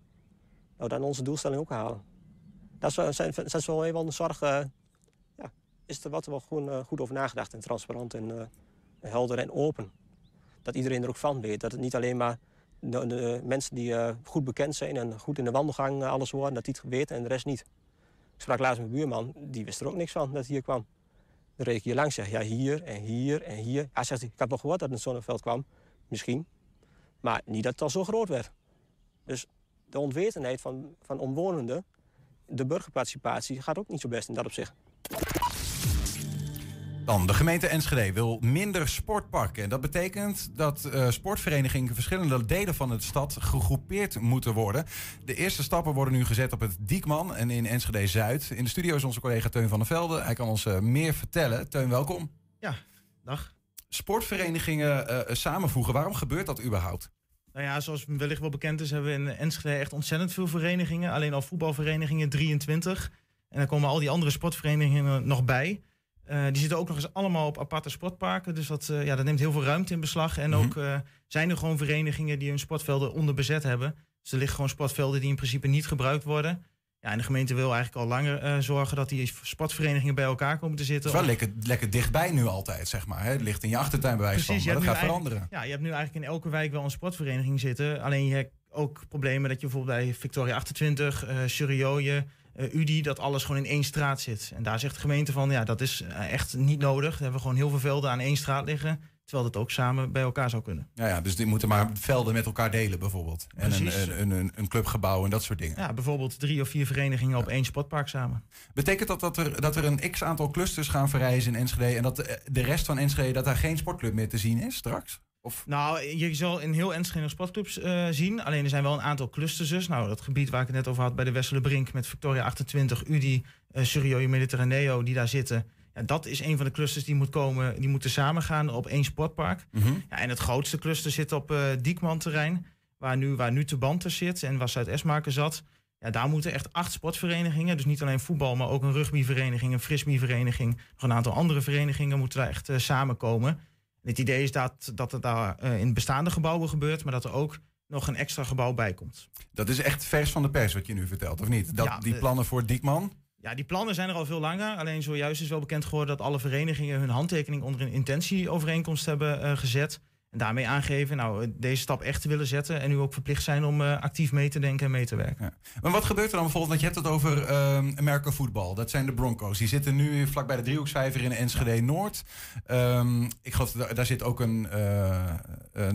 Nou, dan onze doelstelling ook halen. Dat is, zijn, dat wel een zorg. ja, is er wat wel goed, over nagedacht en transparant en helder en open. Dat iedereen er ook van weet. Dat het niet alleen maar de, de mensen die goed bekend zijn en goed in de wandelgang alles horen, dat die het weten en de rest niet. Ik sprak laatst met mijn buurman, die wist er ook niks van dat hier kwam. Dan reed ik hier langs, zeg ja, hier en hier en hier. Hij zegt, ik had nog gehoord dat het zonneveld kwam. Misschien. Maar niet dat het al zo groot werd. Dus de onwetendheid van, van omwonenden, de burgerparticipatie, gaat ook niet zo best in dat opzicht. Dan, de gemeente Enschede wil minder sportparken. En dat betekent dat uh, sportverenigingen in verschillende delen van de stad gegroepeerd moeten worden. De eerste stappen worden nu gezet op het Diekman en in Enschede-Zuid. In de studio is onze collega Teun van der Velde. Hij kan ons uh, meer vertellen. Teun, welkom. Ja, dag. Sportverenigingen uh, samenvoegen, waarom gebeurt dat überhaupt? Nou ja, zoals wellicht wel bekend is, hebben we in Enschede echt ontzettend veel verenigingen. Alleen al voetbalverenigingen, 23. En dan komen al die andere sportverenigingen nog bij. Uh, die zitten ook nog eens allemaal op aparte sportparken. Dus dat, uh, ja, dat neemt heel veel ruimte in beslag. En ook uh, zijn er gewoon verenigingen die hun sportvelden onderbezet hebben. Dus er liggen gewoon sportvelden die in principe niet gebruikt worden. Ja, en de gemeente wil eigenlijk al langer eh, zorgen dat die sportverenigingen bij elkaar komen te Het zitten. is wel lekker, lekker dichtbij nu altijd, zeg maar. Hè? Het ligt in je achtertuin bij wijze van. je Maar dat gaat veranderen. Ja, je hebt nu eigenlijk in elke wijk wel een sportvereniging zitten. Alleen je hebt ook problemen dat je bijvoorbeeld bij Victoria 28, eh Surioje, eh UDI, dat alles gewoon in één straat zit. En daar zegt de gemeente van, ja, dat is eh, echt niet nodig. We hebben gewoon heel veel velden aan één straat liggen. Terwijl dat ook samen bij elkaar zou kunnen. Ja, ja, dus die moeten maar velden met elkaar delen bijvoorbeeld. En een, een, een, een clubgebouw en dat soort dingen. Ja, bijvoorbeeld drie of vier verenigingen op één sportpark samen. Betekent dat dat er, dat er een x-aantal clusters gaan verrijzen in Enschede... en dat de, de rest van Enschede, dat daar geen sportclub meer te zien is straks? Of? Nou, je zal in heel Enschede sportclubs eh, zien. Alleen er zijn wel een aantal clusters dus. Nou, dat gebied waar ik het net over had bij de Westerlebrink... met Victoria 28, UDI, uh, Surioje Mediterraneo, die daar zitten... Ja, dat is een van de clusters die moet komen. Die moeten samengaan op één sportpark. Mhm. Ja, en het grootste cluster zit op Diekman-terrein... Waar nu, waar nu zit en waar Zuid-Esmaker zat... Ja, daar moeten echt acht sportverenigingen, dus niet alleen voetbal, maar ook een rugbyvereniging, een frisbeevereniging, nog een aantal andere verenigingen moeten daar echt samenkomen. En het idee is dat, dat het daar eh, in bestaande gebouwen gebeurt, maar dat er ook nog een extra gebouw bij komt. Dat is echt vers van de pers wat je nu vertelt, of niet? Dat, Ja, die eh, plannen voor Diekman? Ja, die plannen zijn er al veel langer. Alleen zojuist is wel bekend geworden dat alle verenigingen hun handtekening onder een intentieovereenkomst hebben eh, gezet. En daarmee aangeven, nou, deze stap echt te willen zetten. En nu ook verplicht zijn om eh, actief mee te denken en mee te werken. Maar wat gebeurt er dan bijvoorbeeld? Want je hebt het over ehm Amerika voetbal. Dat zijn de Broncos. Die zitten nu vlak bij de driehoeksvijver in Enschede Noord. Ehm, ik geloof dat daar zit ook een. eh, eh,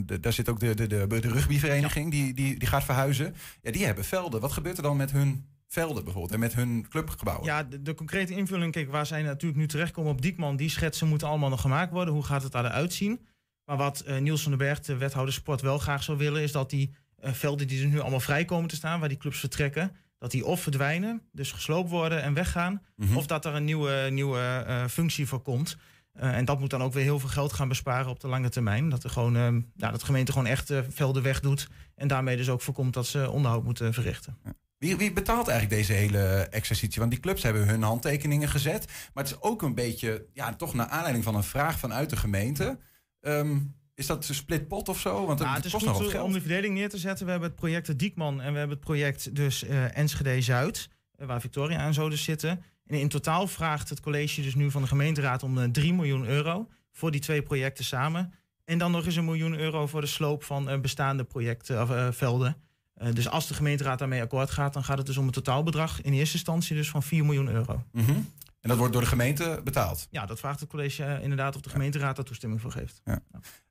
de- daar zit ook de, de, de, de rugbyvereniging die, die, die gaat verhuizen. Ja, die hebben velden. Wat gebeurt er dan met hun velden bijvoorbeeld en met hun clubgebouwen? Ja, de, de concrete invulling, kijk, waar zij natuurlijk nu terechtkomen op Diekman, die schetsen moeten allemaal nog gemaakt worden. Hoe gaat het eruit zien? Maar wat eh, Niels van den Berg, de wethouder sport, wel graag zou willen, is dat die eh, velden die er nu allemaal vrij komen te staan, waar die clubs vertrekken, dat die of verdwijnen, dus gesloopt worden en weggaan, Mhm. of dat er een nieuwe, nieuwe eh, functie voor komt. En dat moet dan ook weer heel veel geld gaan besparen op de lange termijn. Dat, er gewoon, ja, dat de gemeente gewoon echt velden wegdoet. En daarmee dus ook voorkomt dat ze onderhoud moeten verrichten. Wie, wie betaalt eigenlijk deze hele exercitie? Want die clubs hebben hun handtekeningen gezet. Maar het is ook een beetje, ja, toch naar aanleiding van een vraag vanuit de gemeente. Ehm, is dat een split pot of zo? Want Nou, het, het is kost nog wat om de verdeling neer te zetten. We hebben het project de Diekman en we hebben het project dus eh, Enschede Zuid, eh, waar Victoria en zo dus zitten. En in totaal vraagt het college dus nu van de gemeenteraad om eh, 3 miljoen euro voor die twee projecten samen. En dan nog eens een miljoen euro voor de sloop van eh, bestaande projecten of eh, velden. Eh, dus als de gemeenteraad daarmee akkoord gaat, dan gaat het dus om een totaalbedrag in eerste instantie dus van 4 miljoen euro. Mhm. En dat wordt door de gemeente betaald. Ja, dat vraagt het college eh, inderdaad of de gemeenteraad daar toestemming voor geeft. Ja.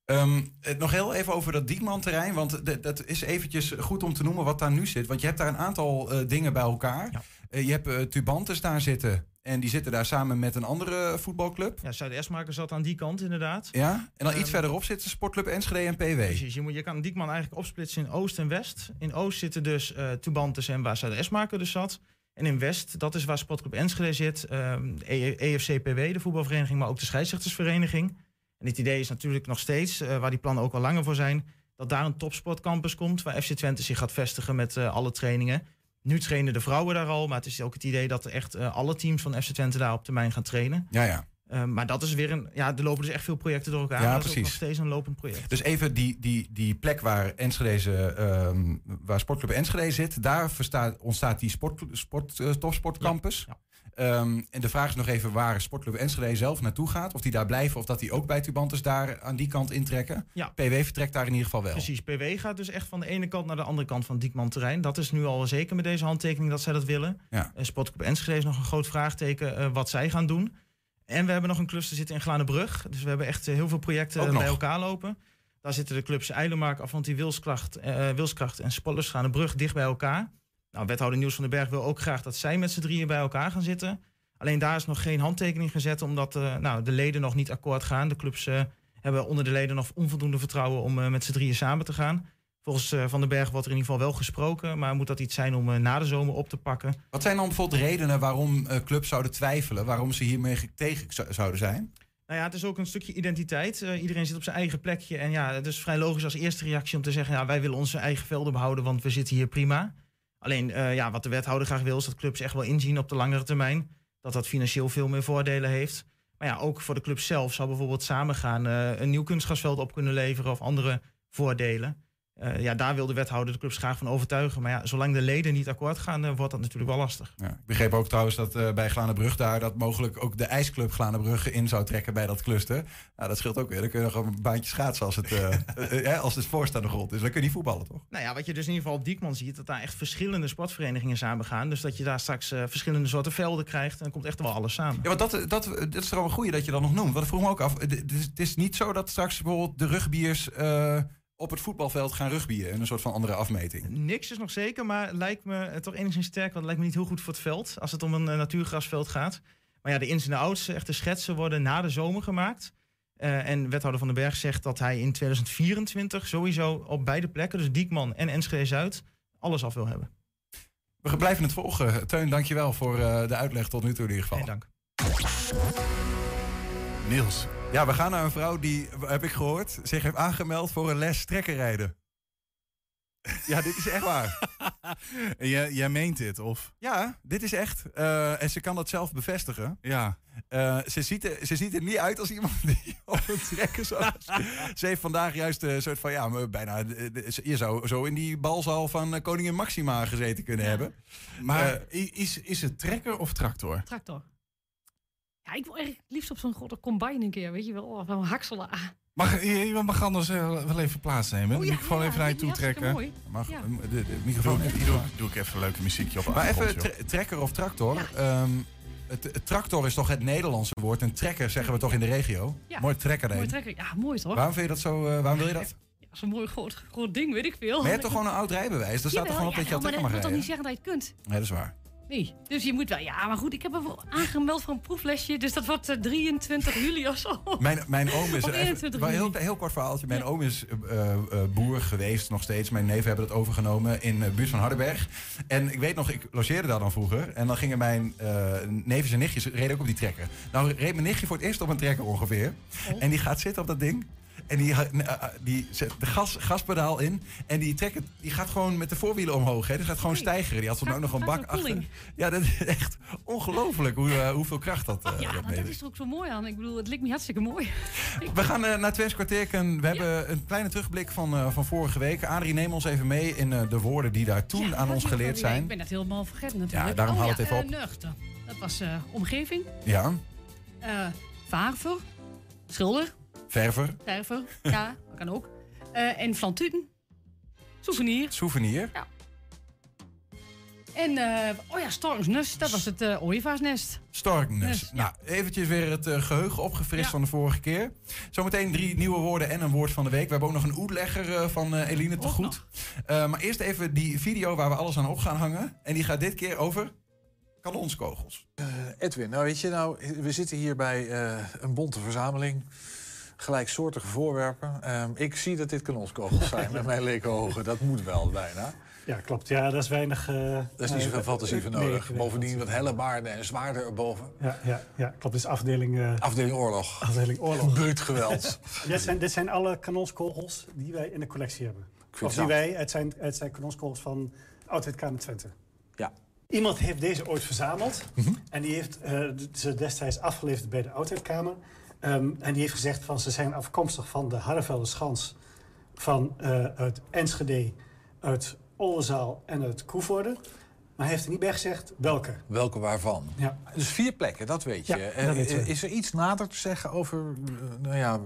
Ehm, eh, nog heel even over dat Diekman-terrein. Want d- dat is eventjes goed om te noemen wat daar nu zit. Want je hebt daar een aantal eh, dingen bij elkaar. Eh, je hebt eh, Tubantes daar zitten. En die zitten daar samen met een andere voetbalclub. Ja, Zuid-Esmaker zat aan die kant inderdaad. Ja, en dan iets Ehm, verderop zitten Sportclub Enschede en PW. Precies, je, moet, je kan Diekman eigenlijk opsplitsen in Oost en West. In Oost zitten dus eh Tubantes en waar Zuid-Esmaker dus zat. En in West, dat is waar Sportclub Enschede zit. ehm E- EFCPW, de voetbalvereniging, maar ook de scheidsrechtersvereniging. En het idee is natuurlijk nog steeds, eh, waar die plannen ook al langer voor zijn... dat daar een topsportcampus komt waar FC Twente zich gaat vestigen met eh, alle trainingen. Nu trainen de vrouwen daar al, maar het is ook het idee dat echt eh, alle teams van FC Twente daar op termijn gaan trainen. Ja, ja. Eh, maar dat is weer een. Ja, er lopen dus echt veel projecten door elkaar. Ja, dat is precies. nog steeds een lopend project. Dus even die, die, die plek waar, Enschedeze, ehm, waar Sportclub Enschede zit, daar verstaat, ontstaat die sport, sport, eh, topsportcampus. Ehm, en de vraag is nog even waar Sportclub Enschede zelf naartoe gaat. Of die daar blijven of dat die ook bij Tubantes daar aan die kant intrekken. Ja. PW vertrekt daar in ieder geval wel. Precies, PW gaat dus echt van de ene kant naar de andere kant van Diekman terrein. Dat is nu al zeker met deze handtekening dat zij dat willen. Ja. Uh, Sportclub Enschede is nog een groot vraagteken eh, wat zij gaan doen. En we hebben nog een cluster zitten in Glanenbrug. Dus we hebben echt eh, heel veel projecten bij elkaar lopen. Daar zitten de clubs Eilenmark, Avanti Wilskracht, eh, Wilskracht en Spotters Glanenbrug dicht bij elkaar. Nou, wethouder Niels van den Berg wil ook graag dat zij met z'n drieën bij elkaar gaan zitten. Alleen daar is nog geen handtekening gezet, omdat eh, nou, de leden nog niet akkoord gaan. De clubs hebben onder de leden nog onvoldoende vertrouwen om met z'n drieën samen te gaan. Volgens eh, Van den Berg wordt er in ieder geval wel gesproken, maar moet dat iets zijn om eh, na de zomer op te pakken? Wat zijn dan bijvoorbeeld redenen waarom eh, clubs zouden twijfelen, waarom ze hiermee ge- tegen zou- zouden zijn? Nou ja, het is ook een stukje identiteit. Iedereen zit op zijn eigen plekje. En ja, het is vrij logisch als eerste reactie om te zeggen... ja, wij willen onze eigen velden behouden, want we zitten hier prima. Alleen, ja, wat de wethouder graag wil... is dat clubs echt wel inzien op de langere termijn... dat dat financieel veel meer voordelen heeft. Maar ja, ook voor de club zelf zou bijvoorbeeld samengaan... eh, een nieuw kunstgrasveld op kunnen leveren of andere voordelen. Eh, ja, daar wil de wethouder de clubs graag van overtuigen. Maar ja, zolang de leden niet akkoord gaan, eh, wordt dat natuurlijk wel lastig. Ja, ik begreep ook trouwens dat eh, bij Glanenbrug daar... dat mogelijk ook de ijsclub Glanenbrug in zou trekken bij dat cluster. Nou, dat scheelt ook weer. Dan kun je nog een baantje schaatsen als het, als het voorstaande grond is. Dan kun je niet voetballen, toch? Nou ja, wat je dus in ieder geval op Diekman ziet, dat daar echt verschillende sportverenigingen samen gaan. Dus dat je daar straks verschillende soorten velden krijgt en dan komt echt wel alles samen. Ja, want dat, dat, dat is er wel een goeie dat je dat nog noemt. Want ik vroeg me ook af. Het is, het is niet zo dat straks bijvoorbeeld de rugbiers op het voetbalveld gaan rugbyen. In een soort van andere afmeting. Niks is nog zeker, maar lijkt me eh, toch enigszins sterk. Want het lijkt me niet heel goed voor het veld. Als het om een eh, natuurgrasveld gaat. Maar ja, de ins en de outs, echt de schetsen worden na de zomer gemaakt. Eh, en wethouder Van den Berg zegt dat hij in 2024 sowieso op beide plekken, dus Diekman en Enschede Zuid, alles af wil hebben. We blijven het volgen. Teun, dankjewel voor eh, de uitleg tot nu toe in ieder geval. dank. Niels. Ja, we gaan naar een vrouw die, heb ik gehoord, zich heeft aangemeld voor een les trekkerrijden. Ja, dit is echt waar. jij, jij meent dit, of? Ja, dit is echt. Eh, en ze kan dat zelf bevestigen. Ja. Eh, ze, ziet er, ze ziet er niet uit als iemand die op een trekker zou. ze heeft vandaag juist een soort van, ja, maar bijna. eh, Je zou zo in die balzaal van eh, Koningin Maxima gezeten kunnen hebben. Maar Eh, is, is het trekker of tractor? Tractor. Ja, ik wil eigenlijk liefst op zo'n grote combine een keer, weet je wel. Of een hakselen. Mag, je, je mag anders eh, wel even plaatsnemen. Oh, ja, microfoon ja, even naar je toe trekken. Mag, Ja. eh, de, de microfoon Doe, even doe, doe ik even een leuke muziekje op Maar even trekker of tractor. Ehm, het, het tractor is toch het Nederlandse woord. En trekker zeggen we toch in de regio. Ja. Mooi trekker mooi trekker. Ja, mooi toch? Waarom vind je dat zo? eh, waarom wil je dat? Ja, zo'n mooi groot, groot ding, weet ik veel. Maar je hebt toch gewoon een oud rijbewijs? Daar staat toch gewoon op dat je al maar trekker dat mag wil toch rijden? niet zeggen dat je het kunt? Nee, dat is waar. Nee. Dus je moet wel... Ja, maar goed, ik heb wel aangemeld voor een proeflesje. Dus dat wordt eh, 23 juli of zo. Mijn, mijn oom is... Even- 21 wel een heel, heel kort verhaaltje. Mijn oom is eh, eh, boer geweest nog steeds. Mijn neven hebben dat overgenomen in de buurt van Hardenberg. En ik weet nog, ik logeerde daar dan vroeger. En dan gingen mijn eh neefjes en nichtjes reden ook op die trekker. Nou reed mijn nichtje voor het eerst op een trekker ongeveer. En die gaat zitten op dat ding. En die, ha- eh, eh, die zet de gas, gaspedaal in. En die, trekker, die gaat gewoon met de voorwielen omhoog. Hè. Die gaat gewoon stijgeren. Die had toen ook nog een bak achter. Ja, dat is echt ongelooflijk hoe, eh, hoeveel kracht dat, eh Ja, dat maar dat is er ook zo mooi aan. Ik bedoel, het lijkt me hartstikke mooi. We gaan eh, naar Twents kwartierken. We hebben een kleine terugblik van, eh, van vorige week. Adrie, neem ons even mee in eh, de woorden die daar toen aan ons geleerd Ik zijn. ben dat helemaal vergeten natuurlijk. Ja, daarom oh, haal het even eh, op. nuchter. Dat was eh, omgeving. Ja, eh Vaarver. Schilder. Verver, Verver. Ja, dat kan ook. Eh, en flantuten. Souvenir. souvenir. Ja. En, eh, oh ja, Stormsnest. Dat was het eh ooievaarsnest. Ja. Nou, eventjes weer het eh, geheugen opgefrist Ja. van de vorige keer. Zometeen drie nieuwe woorden en een woord van de week. We hebben ook nog een oetlegger eh, van eh, Eline te goed. Eh, maar eerst even die video waar we alles aan op gaan hangen. En die gaat dit keer over kanonskogels. Eh, Edwin, nou weet je, nou, we zitten hier bij eh, een bonte verzameling. Gelijksoortige voorwerpen. Ehm, ik zie dat dit kanonskogels zijn met mijn leke ogen. Dat moet wel bijna. Ja, klopt. Ja, dat is weinig... eh, Daar is niet zoveel eh, fantasie voor nee, nodig. nee, Bovendien wat hellebaarden en zwaarden erboven. Ja, ja, ja, klopt. Is afdeling... eh, Afdeling oorlog. Afdeling oorlog. Buurtgeweld. dit, zijn, dit zijn alle kanonskogels die wij in de collectie hebben. Of die wij, het zijn, het zijn kanonskogels van Oudheidkamer Twente. Ja. Iemand heeft deze ooit verzameld. En die heeft eh, ze destijds afgeleverd bij de Oudheidkamer. Ehm, en die heeft gezegd van ze zijn afkomstig van de Harrevelde Schans... van eh, uit Enschede, uit Oldenzaal en uit Koevoorde. Maar hij heeft er niet bij gezegd welke. Welke waarvan? Ja. Dus vier plekken, dat weet je. Ja, Eh, dat weten we. Is er iets nader te zeggen over... eh, nou ja,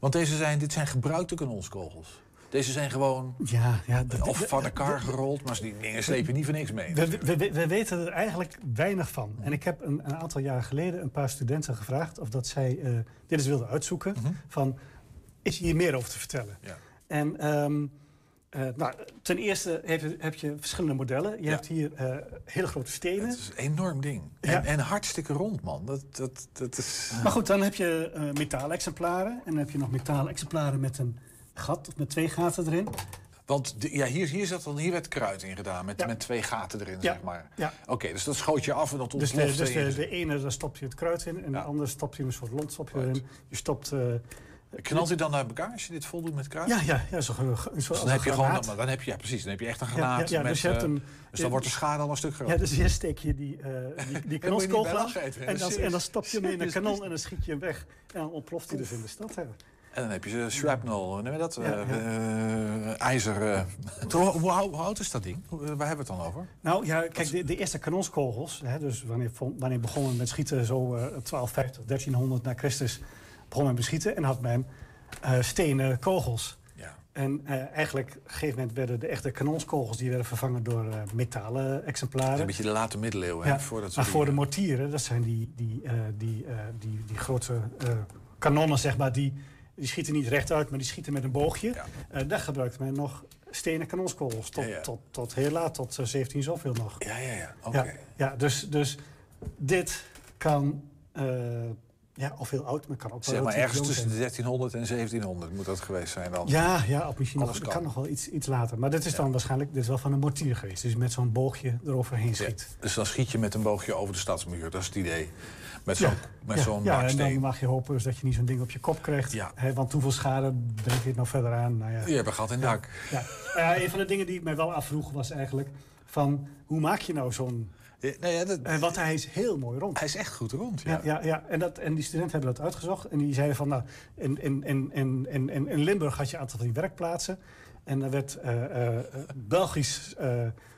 want deze zijn, dit zijn gebruikte kanonskogels. Deze zijn gewoon Ja, ja, of van elkaar gerold, maar die dingen sleep je niet voor niks mee. We, we, we- we weten er eigenlijk weinig van. En ik heb een, een aantal jaar geleden een paar studenten gevraagd of dat zij eh, dit eens wilden uitzoeken. Van, is hier meer over te vertellen? Ja. En ehm, eh, nou, ten eerste heb je, heb je verschillende modellen. Je hebt hier eh, hele grote stenen. Het is een enorm ding. En, Ja. en hartstikke rond, man. Dat, dat, dat is... Maar goed, dan heb je eh metaalexemplaren. En dan heb je nog metaalexemplaren met een gat met twee gaten erin. Want de- ja, hier, hier, zat dan, hier werd kruid in gedaan, met, Ja. met twee gaten erin, Ja. zeg maar. Ja. Oké, dus dat schoot je af en dat Dus, ontplofte. de, dus de, in- de ene, daar stop je het kruid in. En de andere stop je een soort lont stop je erin. Je stopt... eh, Knalt u dan naar elkaar als je dit voldoet met kruid? Ja, ja, ja zo, zo, Dus dan heb je gewoon, dan, dan heb je, ja precies, dan heb je echt een granaat. ja, ja, met, dus je hebt eh, een- dus dan wordt de schade al een stuk groter. Ja, dus hier steek je die, eh die, die. En en dan stop je hem in een kanon en dan schiet je hem weg. En dan ontploft hij dus in de stad. Hè. En dan heb je ze shrapnel, noem je dat? Ja, Eh, ja. eh, ijzer. eh. Hoe, hoe, hoe oud is dat ding? Waar hebben we het dan over? Nou ja, kijk, de, de eerste kanonskogels, hè, dus wanneer, wanneer begonnen met schieten, zo eh 1250, 1300 na Christus, begon men met schieten en had men eh, stenen kogels. En eh, eigenlijk, op een gegeven moment werden de echte kanonskogels die werden vervangen door eh, metalen exemplaren. Een beetje de late middeleeuwen. hè, Ja, voordat maar die- voor de mortieren, dat zijn die, die, die, eh, die, die grote eh, kanonnen, zeg maar, die, die schieten niet rechtuit, maar die schieten met een boogje. Eh, daar gebruikte men nog stenen kanonskogels. Tot, Ja, ja. Tot, tot heel laat, tot eh, 17 zoveel nog. Ja, ja, ja. Oké. Ja, ja, dus, dus dit kan, eh, ja, of heel oud, maar kan ook wel Zeg maar ergens tussen de zijn. 1300 en 1700 moet dat geweest zijn dan. Ja, ja, of misschien nog, kan nog wel iets, iets later. Maar dit is dan waarschijnlijk dit is wel van een mortier geweest. Dus met zo'n boogje eroverheen schiet. Dus dan schiet je met een boogje over de stadsmuur. Dat is het idee. Met zo'n ja, met ja, zo'n ja, en dan mag je hopen dus dat je niet zo'n ding op je kop krijgt. Hè, want hoeveel schade brengt dit nou verder aan? Nou ja. Je hebt een gat in het Ja. dak. Ja. Nou ja, een van de dingen die ik mij wel afvroeg was eigenlijk... van hoe maak je nou zo'n... En Want hij is heel mooi rond. Hij is echt goed rond, ja. ja, ja, En, dat, en die studenten hebben dat uitgezocht. En die zeiden van, nou, in, in, in, in, in, in- in Limburg had je een aantal van die werkplaatsen. En er werd eh, Belgisch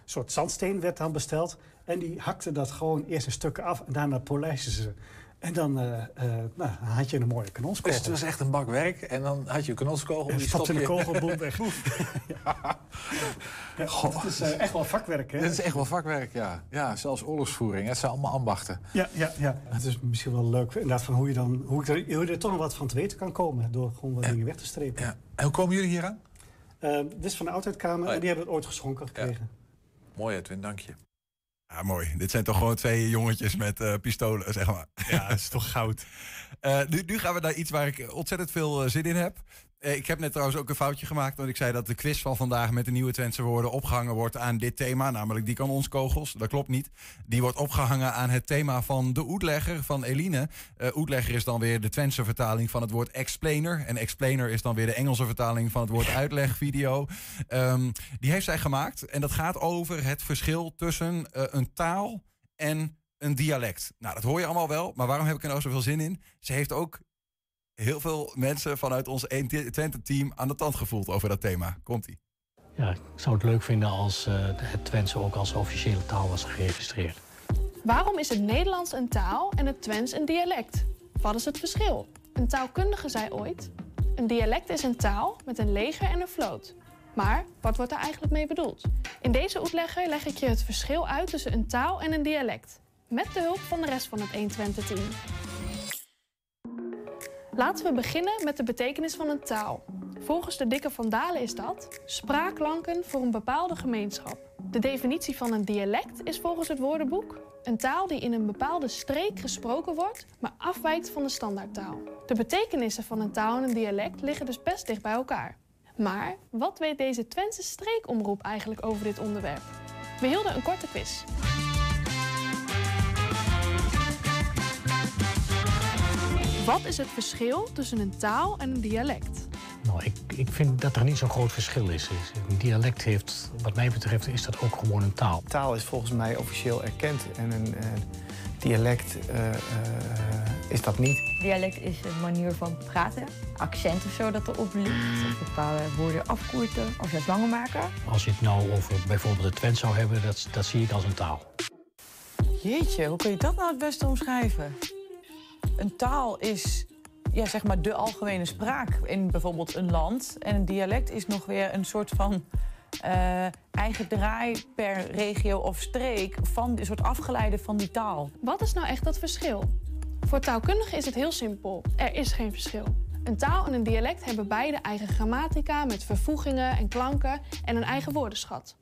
soort zandsteen werd dan besteld. En die hakten dat gewoon eerst in stukken af en daarna polijsten ze. En dan eh, eh, nou, had je een mooie Dus kanonskogel. het was echt een bak werk. En dan had je een kanonskogel. En die stopt in de stop je- kogel, boem, weg. Ja, het is eh, echt wel vakwerk, hè? Het is echt wel vakwerk, ja. Ja, zelfs oorlogsvoering. Het zijn allemaal ambachten. Ja, ja, ja. Het is misschien wel leuk inderdaad, van hoe, je dan, hoe, ik er, hoe je er toch nog wat van te weten kan komen. Door gewoon wat dingen weg te strepen. Ja. En hoe komen jullie hier aan? Dit is van de oudheidkamer en die hebben het ooit geschonken gekregen. Mooi, Edwin, dank je. Ja, mooi. Dit zijn toch gewoon twee jongetjes met eh, pistolen, zeg maar. Ja, dat is toch goud. Eh, nu, nu gaan we naar iets waar ik ontzettend veel eh, zin in heb. Eh, ik heb net trouwens ook een foutje gemaakt. Want ik zei dat de quiz van vandaag met de nieuwe Twentse woorden opgehangen wordt aan dit thema. Namelijk die kanonskogels. Dat klopt niet. Die wordt opgehangen aan het thema van de Oetlegger van Eline. Eh Oetlegger is dan weer de Twentse vertaling van het woord explainer. En explainer is dan weer de Engelse vertaling van het woord uitlegvideo. Ehm, die heeft zij gemaakt. En dat gaat over het verschil tussen eh, een taal en een dialect. Nou, dat hoor je allemaal wel. Maar waarom heb ik er nou zoveel zin in? Ze heeft ook heel veel mensen vanuit ons 1 Twente-team aan de tand gevoeld over dat thema. Komt-ie. Ja, ik zou het leuk vinden als eh, het Twents ook als officiële taal was geregistreerd. Waarom is het Nederlands een taal en het Twents een dialect? Wat is het verschil? Een taalkundige zei ooit: Een dialect is een taal met een leger en een vloot. Maar wat wordt daar eigenlijk mee bedoeld? In deze uitlegger leg ik je het verschil uit tussen een taal en een dialect. Met de hulp van de rest van het 120-team. Laten we beginnen met de betekenis van een taal. Volgens de dikke Van Dalen is dat spraakklanken voor een bepaalde gemeenschap. De definitie van een dialect is volgens het woordenboek een taal die in een bepaalde streek gesproken wordt, maar afwijkt van de standaardtaal. De betekenissen van een taal en een dialect liggen dus best dicht bij elkaar. Maar wat weet deze Twentse streekomroep eigenlijk over dit onderwerp? We hielden een korte quiz. Wat is het verschil tussen een taal en een dialect? Nou, ik, ik vind dat er niet zo'n groot verschil is. Een dialect heeft, wat mij betreft, is dat ook gewoon een taal. Taal is volgens mij officieel erkend en een eh, dialect eh, eh, is dat niet. Dialect is een manier van praten, accent of zo dat erop ligt. Of bepaalde woorden afkorten of juist langer maken. Als je het nou over bijvoorbeeld het Twents zou hebben, dat, dat zie ik als een taal. Jeetje, hoe kun je dat nou het beste omschrijven? Een taal is ja, zeg maar de algemene spraak in bijvoorbeeld een land. En een dialect is nog weer een soort van eh, eigen draai per regio of streek... van een soort afgeleide van die taal. Wat is nou echt dat verschil? Voor taalkundigen is het heel simpel. Er is geen verschil. Een taal en een dialect hebben beide eigen grammatica met vervoegingen en klanken en een eigen woordenschat.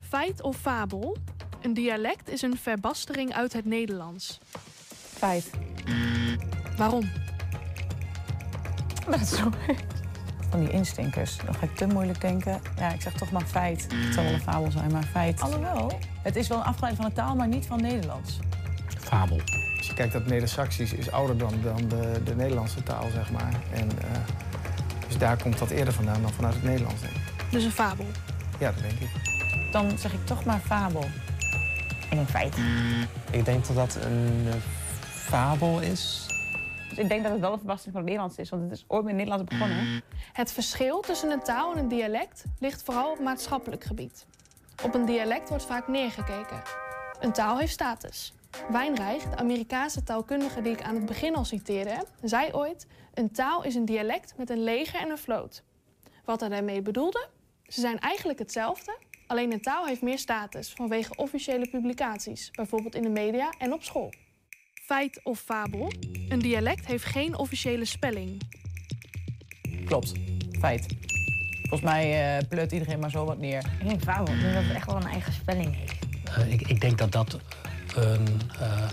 Feit of fabel? Een dialect is een verbastering uit het Nederlands. Feit. Waarom? Dat is zo. Van die instinkers. Dan ga ik te moeilijk denken. Ja, ik zeg toch maar feit. Het zal wel een fabel zijn, maar feit. Alhoewel, het is wel een afgeleid van de taal, maar niet van Nederlands. Fabel. Als je kijkt dat Neder-Saxisch is ouder dan, dan de, de Nederlandse taal, zeg maar. En, eh, dus daar komt dat eerder vandaan dan vanuit het Nederlands, denk ik. Dus een fabel. Ja, dat denk ik. Dan zeg ik toch maar fabel. En een feit. Ik denk dat dat een eh, fabel is. Dus ik denk dat het wel een verbastering van het Nederlands is, want het is ooit met het Nederlands begonnen. Het verschil tussen een taal en een dialect ligt vooral op maatschappelijk gebied. Op een dialect wordt vaak neergekeken. Een taal heeft status. Wijnreich, de Amerikaanse taalkundige die ik aan het begin al citeerde, zei ooit: Een taal is een dialect met een leger en een vloot. Wat hij daarmee bedoelde? Ze zijn eigenlijk hetzelfde, alleen een taal heeft meer status vanwege officiële publicaties, bijvoorbeeld in de media en op school. Feit of fabel? Een dialect heeft geen officiële spelling. Klopt, feit. Volgens mij uh, pleurt iedereen maar zo wat neer. Ik denk fabel, ik denk dat het echt wel een eigen spelling heeft. Uh, ik, ik, denk dat dat een, uh,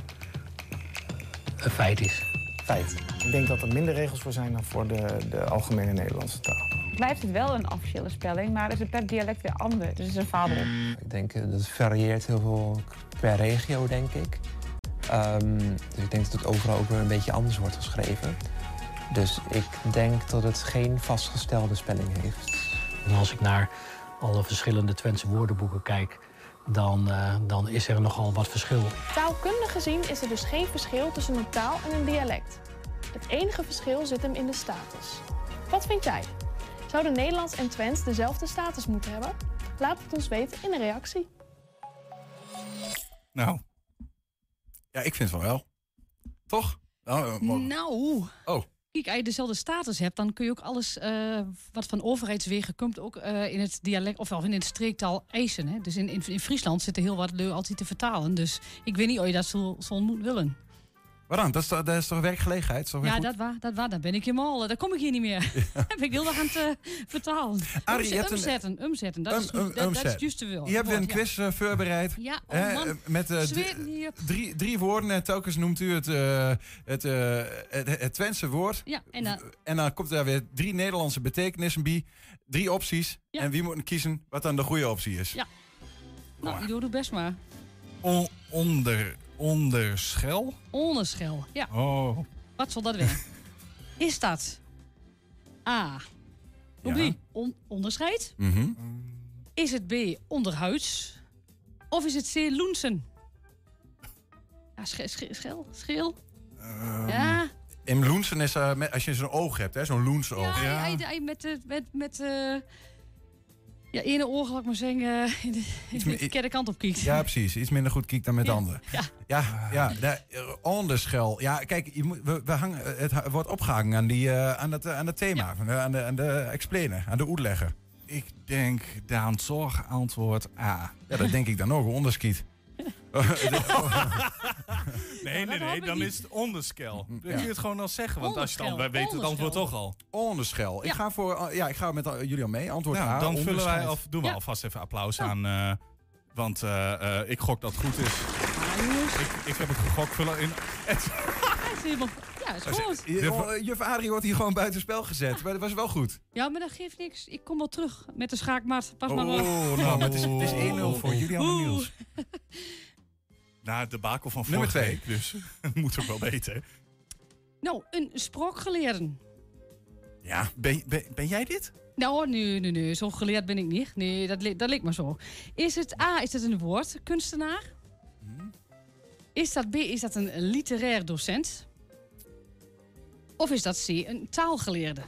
een feit is. Feit. Ik denk dat er minder regels voor zijn dan voor de, de algemene Nederlandse taal. Blijft het wel een officiële spelling, maar is het per dialect weer anders. Dus het is een fabel. Ik denk dat het varieert heel veel per regio, denk ik. Um, dus ik denk dat het overal ook weer een beetje anders wordt geschreven. Dus ik denk dat het geen vastgestelde spelling heeft. En als ik naar alle verschillende Twentse woordenboeken kijk, dan, uh, dan is er nogal wat verschil. Taalkundig gezien is er dus geen verschil tussen een taal en een dialect. Het enige verschil zit hem in de status. Wat vind jij? Zouden Nederlands en Twents dezelfde status moeten hebben? Laat het ons weten in een reactie. Nou, ja, ik vind van wel. Toch? Oh, nou, oh. Kijk, als je dezelfde status hebt, dan kun je ook alles uh, wat van overheidswegen komt, ook uh, in het dialect of in het streektaal eisen. Hè? Dus in, in, in Friesland zitten heel wat leu altijd te vertalen. Dus ik weet niet of je dat zo, zo moet willen. Waarom? Dat is, toch, dat is toch werkgelegenheid? Is toch ja, dat waar, dat waar. Dan ben ik helemaal. Daar kom ik hier niet meer. Ja. ik heel erg aan het uh, vertalen. Arie, je hebt umzetten, een, umzetten. Dat, um, is, um, dat, dat is juist te veel. Je hebt weer een quiz uh, voorbereid. Ja, oh man. Uh, met drie, drie woorden. En telkens noemt u het, het, het, het Twentse woord. Ja, en, dan, en dan komt er weer drie Nederlandse betekenissen bij. Drie opties. Ja. En wie moet kiezen wat dan de goede optie is. Ja. Nou, je doet het best maar. O onder... Onderschel? Onderschel, ja. Oh. Wat zal dat zijn? Is dat A. Ja. On onderscheid? Mm -hmm. Is het B. Onderhuids? Of is het C. Loensen? Ja, sch sch schel? Scheel? Um, ja. In Loensen is uh, met, als je zo'n oog hebt, zo'n loensoog. Ja, ja. met, uh, met, met uh, ja, ene oog, laat ik maar zeggen, uh, in de, in de verkeerde kant op kijkt. Ja, precies. Iets minder goed kijkt dan met ja. anderen. Ja, ja, ja de, onderschel. Ja, kijk, je moet, we, we hangen, het wordt opgehangen aan, die, uh, aan, het, aan het thema, ja. aan, de, aan de explainer, aan de uitlegger. Ik denk Daan Zorg antwoord A. Ja, dat denk ik dan ook, onderskiet. nee, nee, nee, dan is het onderschel. Dan kun je het gewoon al zeggen, want als je dan, wij weten het antwoord toch al. Onderschel. Ik ga voor, ja, ik ga met jullie al mee. Antwoord nou, A. Dan vullen wij af, doen we ja. alvast even applaus aan, uh, want uh, uh, ik gok dat het goed is. Ik, ik heb het gegokt vullen in. Ja, is goed. Juf Adrie wordt hier gewoon buitenspel gezet. Maar dat was wel goed. Ja, maar dat geeft niks. Ik kom wel terug met de schaakmat. Pas oh, maar maar. Oh, nou, maar het is, het is 1-0 voor Julian en Niels. Na de bakel van vorige week, dus moet ook wel weten. Nou, een sprookgeleerde. Ja, ben, ben, ben jij dit? Nou, nee, nee, nee, zo geleerd ben ik niet. Nee, dat, dat lijkt me zo. Is het A, is het een woord, kunstenaar? Hmm. Is dat B, is dat een literair docent? Of is dat C, een taalgeleerde?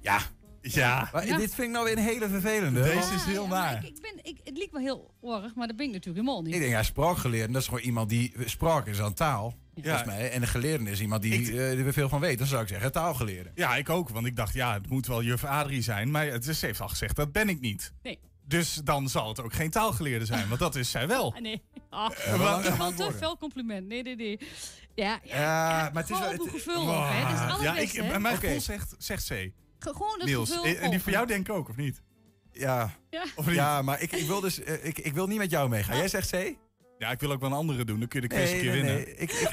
Ja, ja. Maar ja. Dit vind ik nou weer een hele vervelende. Deze is heel ja, naar. Ik, ik ben, ik, het liep me heel org, maar dat ben ik natuurlijk helemaal niet. Ik denk, ja, spraakgeleerde, dat is gewoon iemand die... Spraak is aan taal, ja. volgens mij. En een geleerde is iemand die, ik, uh, die er veel van weet. Dan zou ik zeggen, taalgeleerde. Ja, ik ook. Want ik dacht, ja, het moet wel juf Adrie zijn. Maar het is, ze heeft al gezegd, dat ben ik niet. Nee. Dus dan zal het ook geen taalgeleerde zijn, want dat is zij wel. Nee. Oh, uh, gewoon te veel compliment. Nee, nee, nee. Ja, ja, ja maar het is wel... Het, wow. hè. Is het ja, ik, mijn okay. gevoel zegt, zegt C. Gewoon het Niels, gevoel en die voor jou denk ik ook, of niet? Ja. Ja, of niet? ja maar ik, ik, wil dus, uh, ik, ik wil niet met jou meegaan. Jij zegt C? Ja, ik wil ook wel een andere doen. Dan kun je de quiz nee, een keer nee, winnen. Nee, ik, ik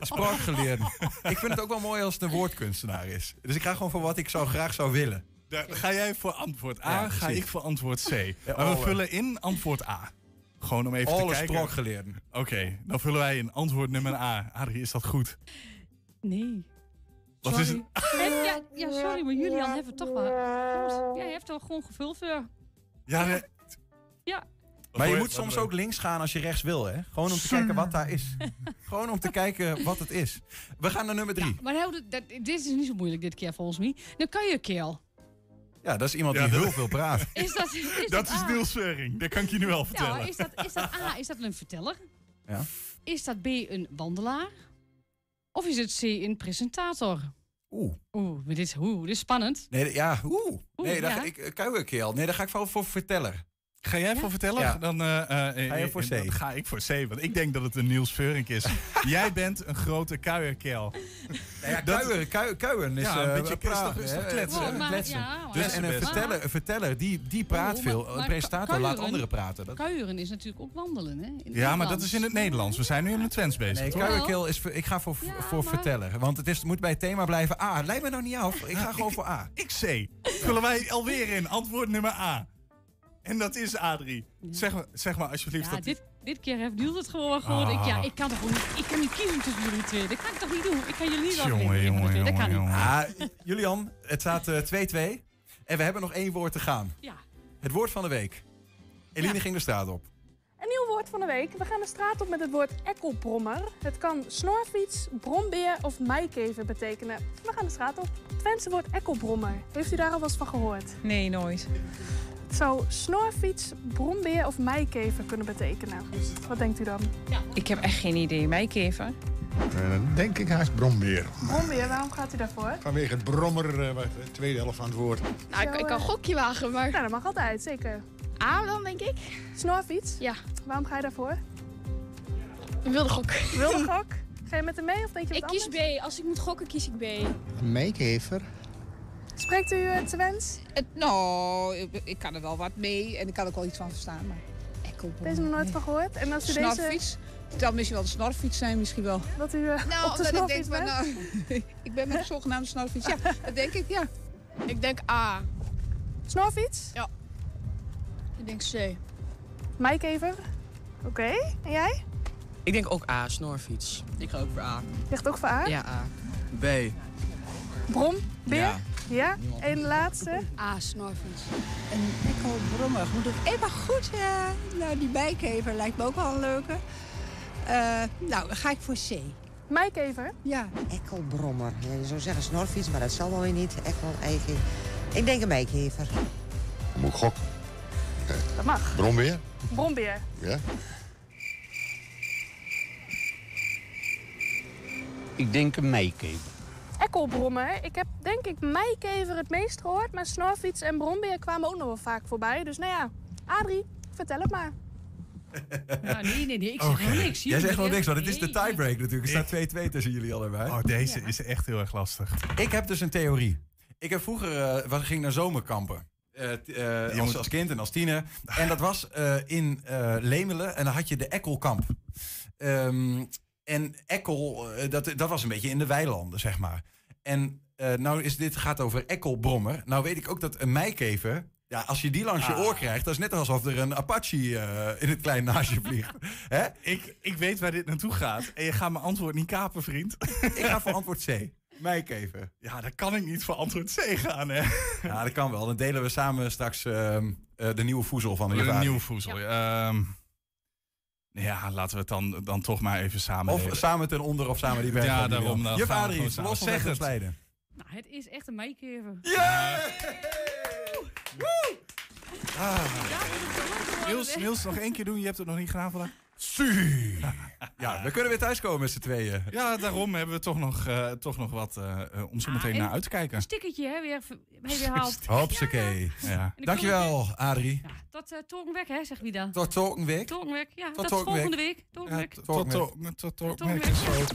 spraakgeleerd. ik vind het ook wel mooi als het een woordkunstenaar is. Dus ik ga gewoon voor wat ik zo graag zou willen. Daar ga jij voor antwoord A, ja, ga ik voor antwoord C. Ja, maar we vullen in antwoord A. Gewoon om even Alle te kijken. spraakgeleerden. Oké, okay, dan vullen wij in antwoord nummer A. Adrie, is dat goed? Nee. Wat sorry. is het? Ja, ja, sorry, maar Julian heeft het toch wel. Jij heeft er gewoon gevuld voor. Ja, nee. Ja. Maar je moet soms ook links gaan als je rechts wil, hè? Gewoon om te kijken wat daar is. Gewoon om te kijken wat het is. We gaan naar nummer drie. Maar nou, dat, dit is niet zo moeilijk dit keer volgens mij. Dan kan je keel. Ja, dat is iemand Ja, die heel veel praat. Is dat, is Dat dat is? Niels dat kan ik je nu wel Ja, vertellen. maar is dat, is dat A, is dat een verteller? Ja. Is dat B, een wandelaar? Of is het C, een presentator? Oeh. Oeh, dit is, oeh, dit is spannend. Nee, ja, oeh. Nee, daar ja. ik eh. Nee, daar ga ik voor, voor verteller. Ga jij voor vertellen? Ja. Dan, eh, eh, Ga je eh, voor C? dan ga ik voor C, want ik denk dat het een Niels Veurink is. jij bent een grote kuierkel. Nou ja, Dat- kuieren, kui- kuieren is, Ja, een beetje praten, is toch- is toch hè? kletsen? Maar- kletsen. ja, dus, en een verteller, een verteller die, die praat Oh, veel. maar- een presentator laat kuieren- anderen praten. Dat... Kuieren is natuurlijk ook wandelen, hè? In het Ja, maar dat is in het Nederlands. We zijn nu in het Twents bezig. Nee, kuierkeel is... Ik ga voor, voor verteller. Want het is, moet bij het thema blijven. A, leid me nou niet af. Ik ga gewoon voor A. Ik C. Vullen wij alweer in. Antwoord nummer A. En dat is Adrie. Zeg, maar- zeg maar alsjeblieft. Ja, dat dit, dit keer heeft Niels het gewoon gehoord. Ik, ja, Ah. ik kan toch niet, ik kan niet kiezen tussen jullie twee. Dat kan ik toch niet doen? Ik kan jullie niet laten Jongen, jongen. Dat kan niet. Ah, Julian, het staat eh, 2-2. en we hebben nog één woord te gaan. Ja. Het woord van de week. Eline ging de straat op. Een nieuw woord van de week. We gaan de straat op met het woord ekkelbrommer. Het kan snorfiets, brombeer of meikever betekenen. We gaan de straat op. Het Twentse woord ekkelbrommer. Heeft u daar al wat van gehoord? Nee, nooit. Het zou snorfiets, brombeer of meikever kunnen betekenen. Wat denkt u dan? Ik heb echt geen idee. Mijkever? Eh, dan denk ik haast brombeer. Brombeer, waarom gaat u daarvoor? Vanwege het brommer, eh, de tweede helft van het woord. Nou, ik, ik kan een gokje wagen, maar... Nou, dat mag altijd, zeker. A dan, denk ik? Snorfiets? Ja. Waarom ga je daarvoor? Wilde gok. Wilde gok? Ga je met hem mee of denk je wat Ik kies B. Als ik moet gokken, kies ik B. Een meekever. Spreekt u het Twents? Nou, ik, ik kan er wel wat mee en ik kan er ook wel iets van verstaan. Maar Deze nog nooit van gehoord? En als u deze... Snorfiets? Het kan misschien wel de snorfiets zijn, misschien wel. Dat u eh, Nou, op de dat ik denk snorfiets nou, ik ben met de zogenaamde snorfiets. Ja, dat denk ik, ja. Ik denk A. Snorfiets? Ja. Ik denk C. Mijkever? Oké. En jij? Ik denk ook A, snorfiets. Ik ga ook voor A. Ligt ook voor A? Ja, A. B. Brom? Beer? Ja. Ja? En de laatste? A, snorfiets. Een ekkelbrommer. Moet ik even goed... eh, nou, die bijkever lijkt me ook wel een leuke. Eh, nou, dan ga ik voor C. Mijkever? Ja. Ekkelbrommer. Ja, je zou zeggen snorfiets, maar dat zal wel weer niet. Ekkel, eigen. Ik denk een meikever. Moet ik gokken. Dat mag. Brombeer? Brombeer. Ja. Ik denk een meekever. Ekkelbrommer. Ik heb denk ik mijkever het meest gehoord. Maar snorfiets en brombeer kwamen ook nog wel vaak voorbij. Dus nou ja, Adrie, vertel het maar. Nou, nee, nee, nee. Ik zeg nog niks. Jij zegt Jullie niks, want het is de tiebreak natuurlijk. Er staat 2-2 tussen jullie allebei. Oh, deze is echt heel erg lastig. Ik heb dus een theorie. Ik heb vroeger, eh was, ging naar zomerkampen. Eh, eh, als, moet- als kind en als tiener. En dat was eh, in eh, Lemelen. En dan had je de Ekkelkamp. Ehm, en Ekkel, eh, dat, dat was een beetje in de weilanden, zeg maar. En eh, nou is dit gaat over Ekkelbrommer. Nou weet ik ook dat een meikever... Ja, als je die langs je Ah. oor krijgt, dat is net alsof er een Apache eh, in het klein naast je vliegt. Hè? Ik, ik weet waar dit naartoe gaat. En je gaat mijn antwoord niet kapen, vriend. Ik ga voor antwoord C. Meikever. Ja, dan kan ik niet voor antwoord C gaan, hè. Ja, dat kan wel. Dan delen we samen straks ehm, eh, de nieuwe voezel van de Een Javarie. nieuwe voezel. Ja. Ja, laten we het dan, dan toch maar even samen Of delen. samen ten onder of samen die berg. Ja, daarom. Dan Juf we Adrie, los van Zeg het. Leiden. Nou, het is echt een mijkever. Niels, Niels, nog één keer doen. Je hebt het nog niet gedaan vandaag. Ja, we kunnen weer thuiskomen met z'n tweeën. Ja, daarom hebben we toch nog, eh, toch nog wat eh, eh, om zo meteen en naar uit te kijken. Een stickertje, hè, weer, weer gehaald. Hopsakee. Ja. Dankjewel, Adrie. Tot uh, Torenweg, hè, zegt wie dan? Tot Torenweg. Torenweg, ja. Tot volgende week. Torenweg. Tot, tot, tot, tot, Torenweg.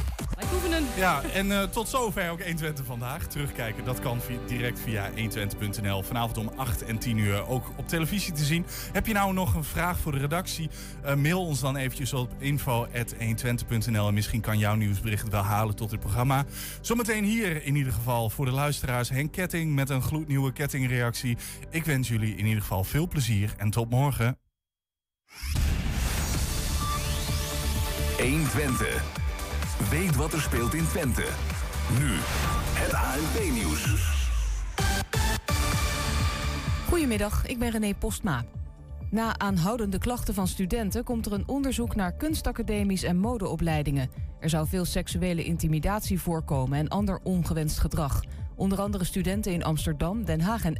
Oefenen. Ja, en eh, tot zover ook 120 vandaag. Terugkijken, dat kan vi- direct via 120.nl. Vanavond om 8 en 10 uur ook op televisie te zien. Heb je nou nog een vraag voor de redactie? Eh, mail ons dan eventjes op info.120.nl. En misschien kan jouw nieuwsbericht wel halen tot het programma. Zometeen hier in ieder geval voor de luisteraars Henk Ketting met een gloednieuwe kettingreactie. Ik wens jullie in ieder geval veel plezier en tot morgen. 120. Weet wat er speelt in Twente. Nu het ANP-nieuws. Goedemiddag, ik ben René Postma. Na aanhoudende klachten van studenten komt er een onderzoek naar kunstacademies en modeopleidingen. Er zou veel seksuele intimidatie voorkomen en ander ongewenst gedrag. Onder andere studenten in Amsterdam, Den Haag en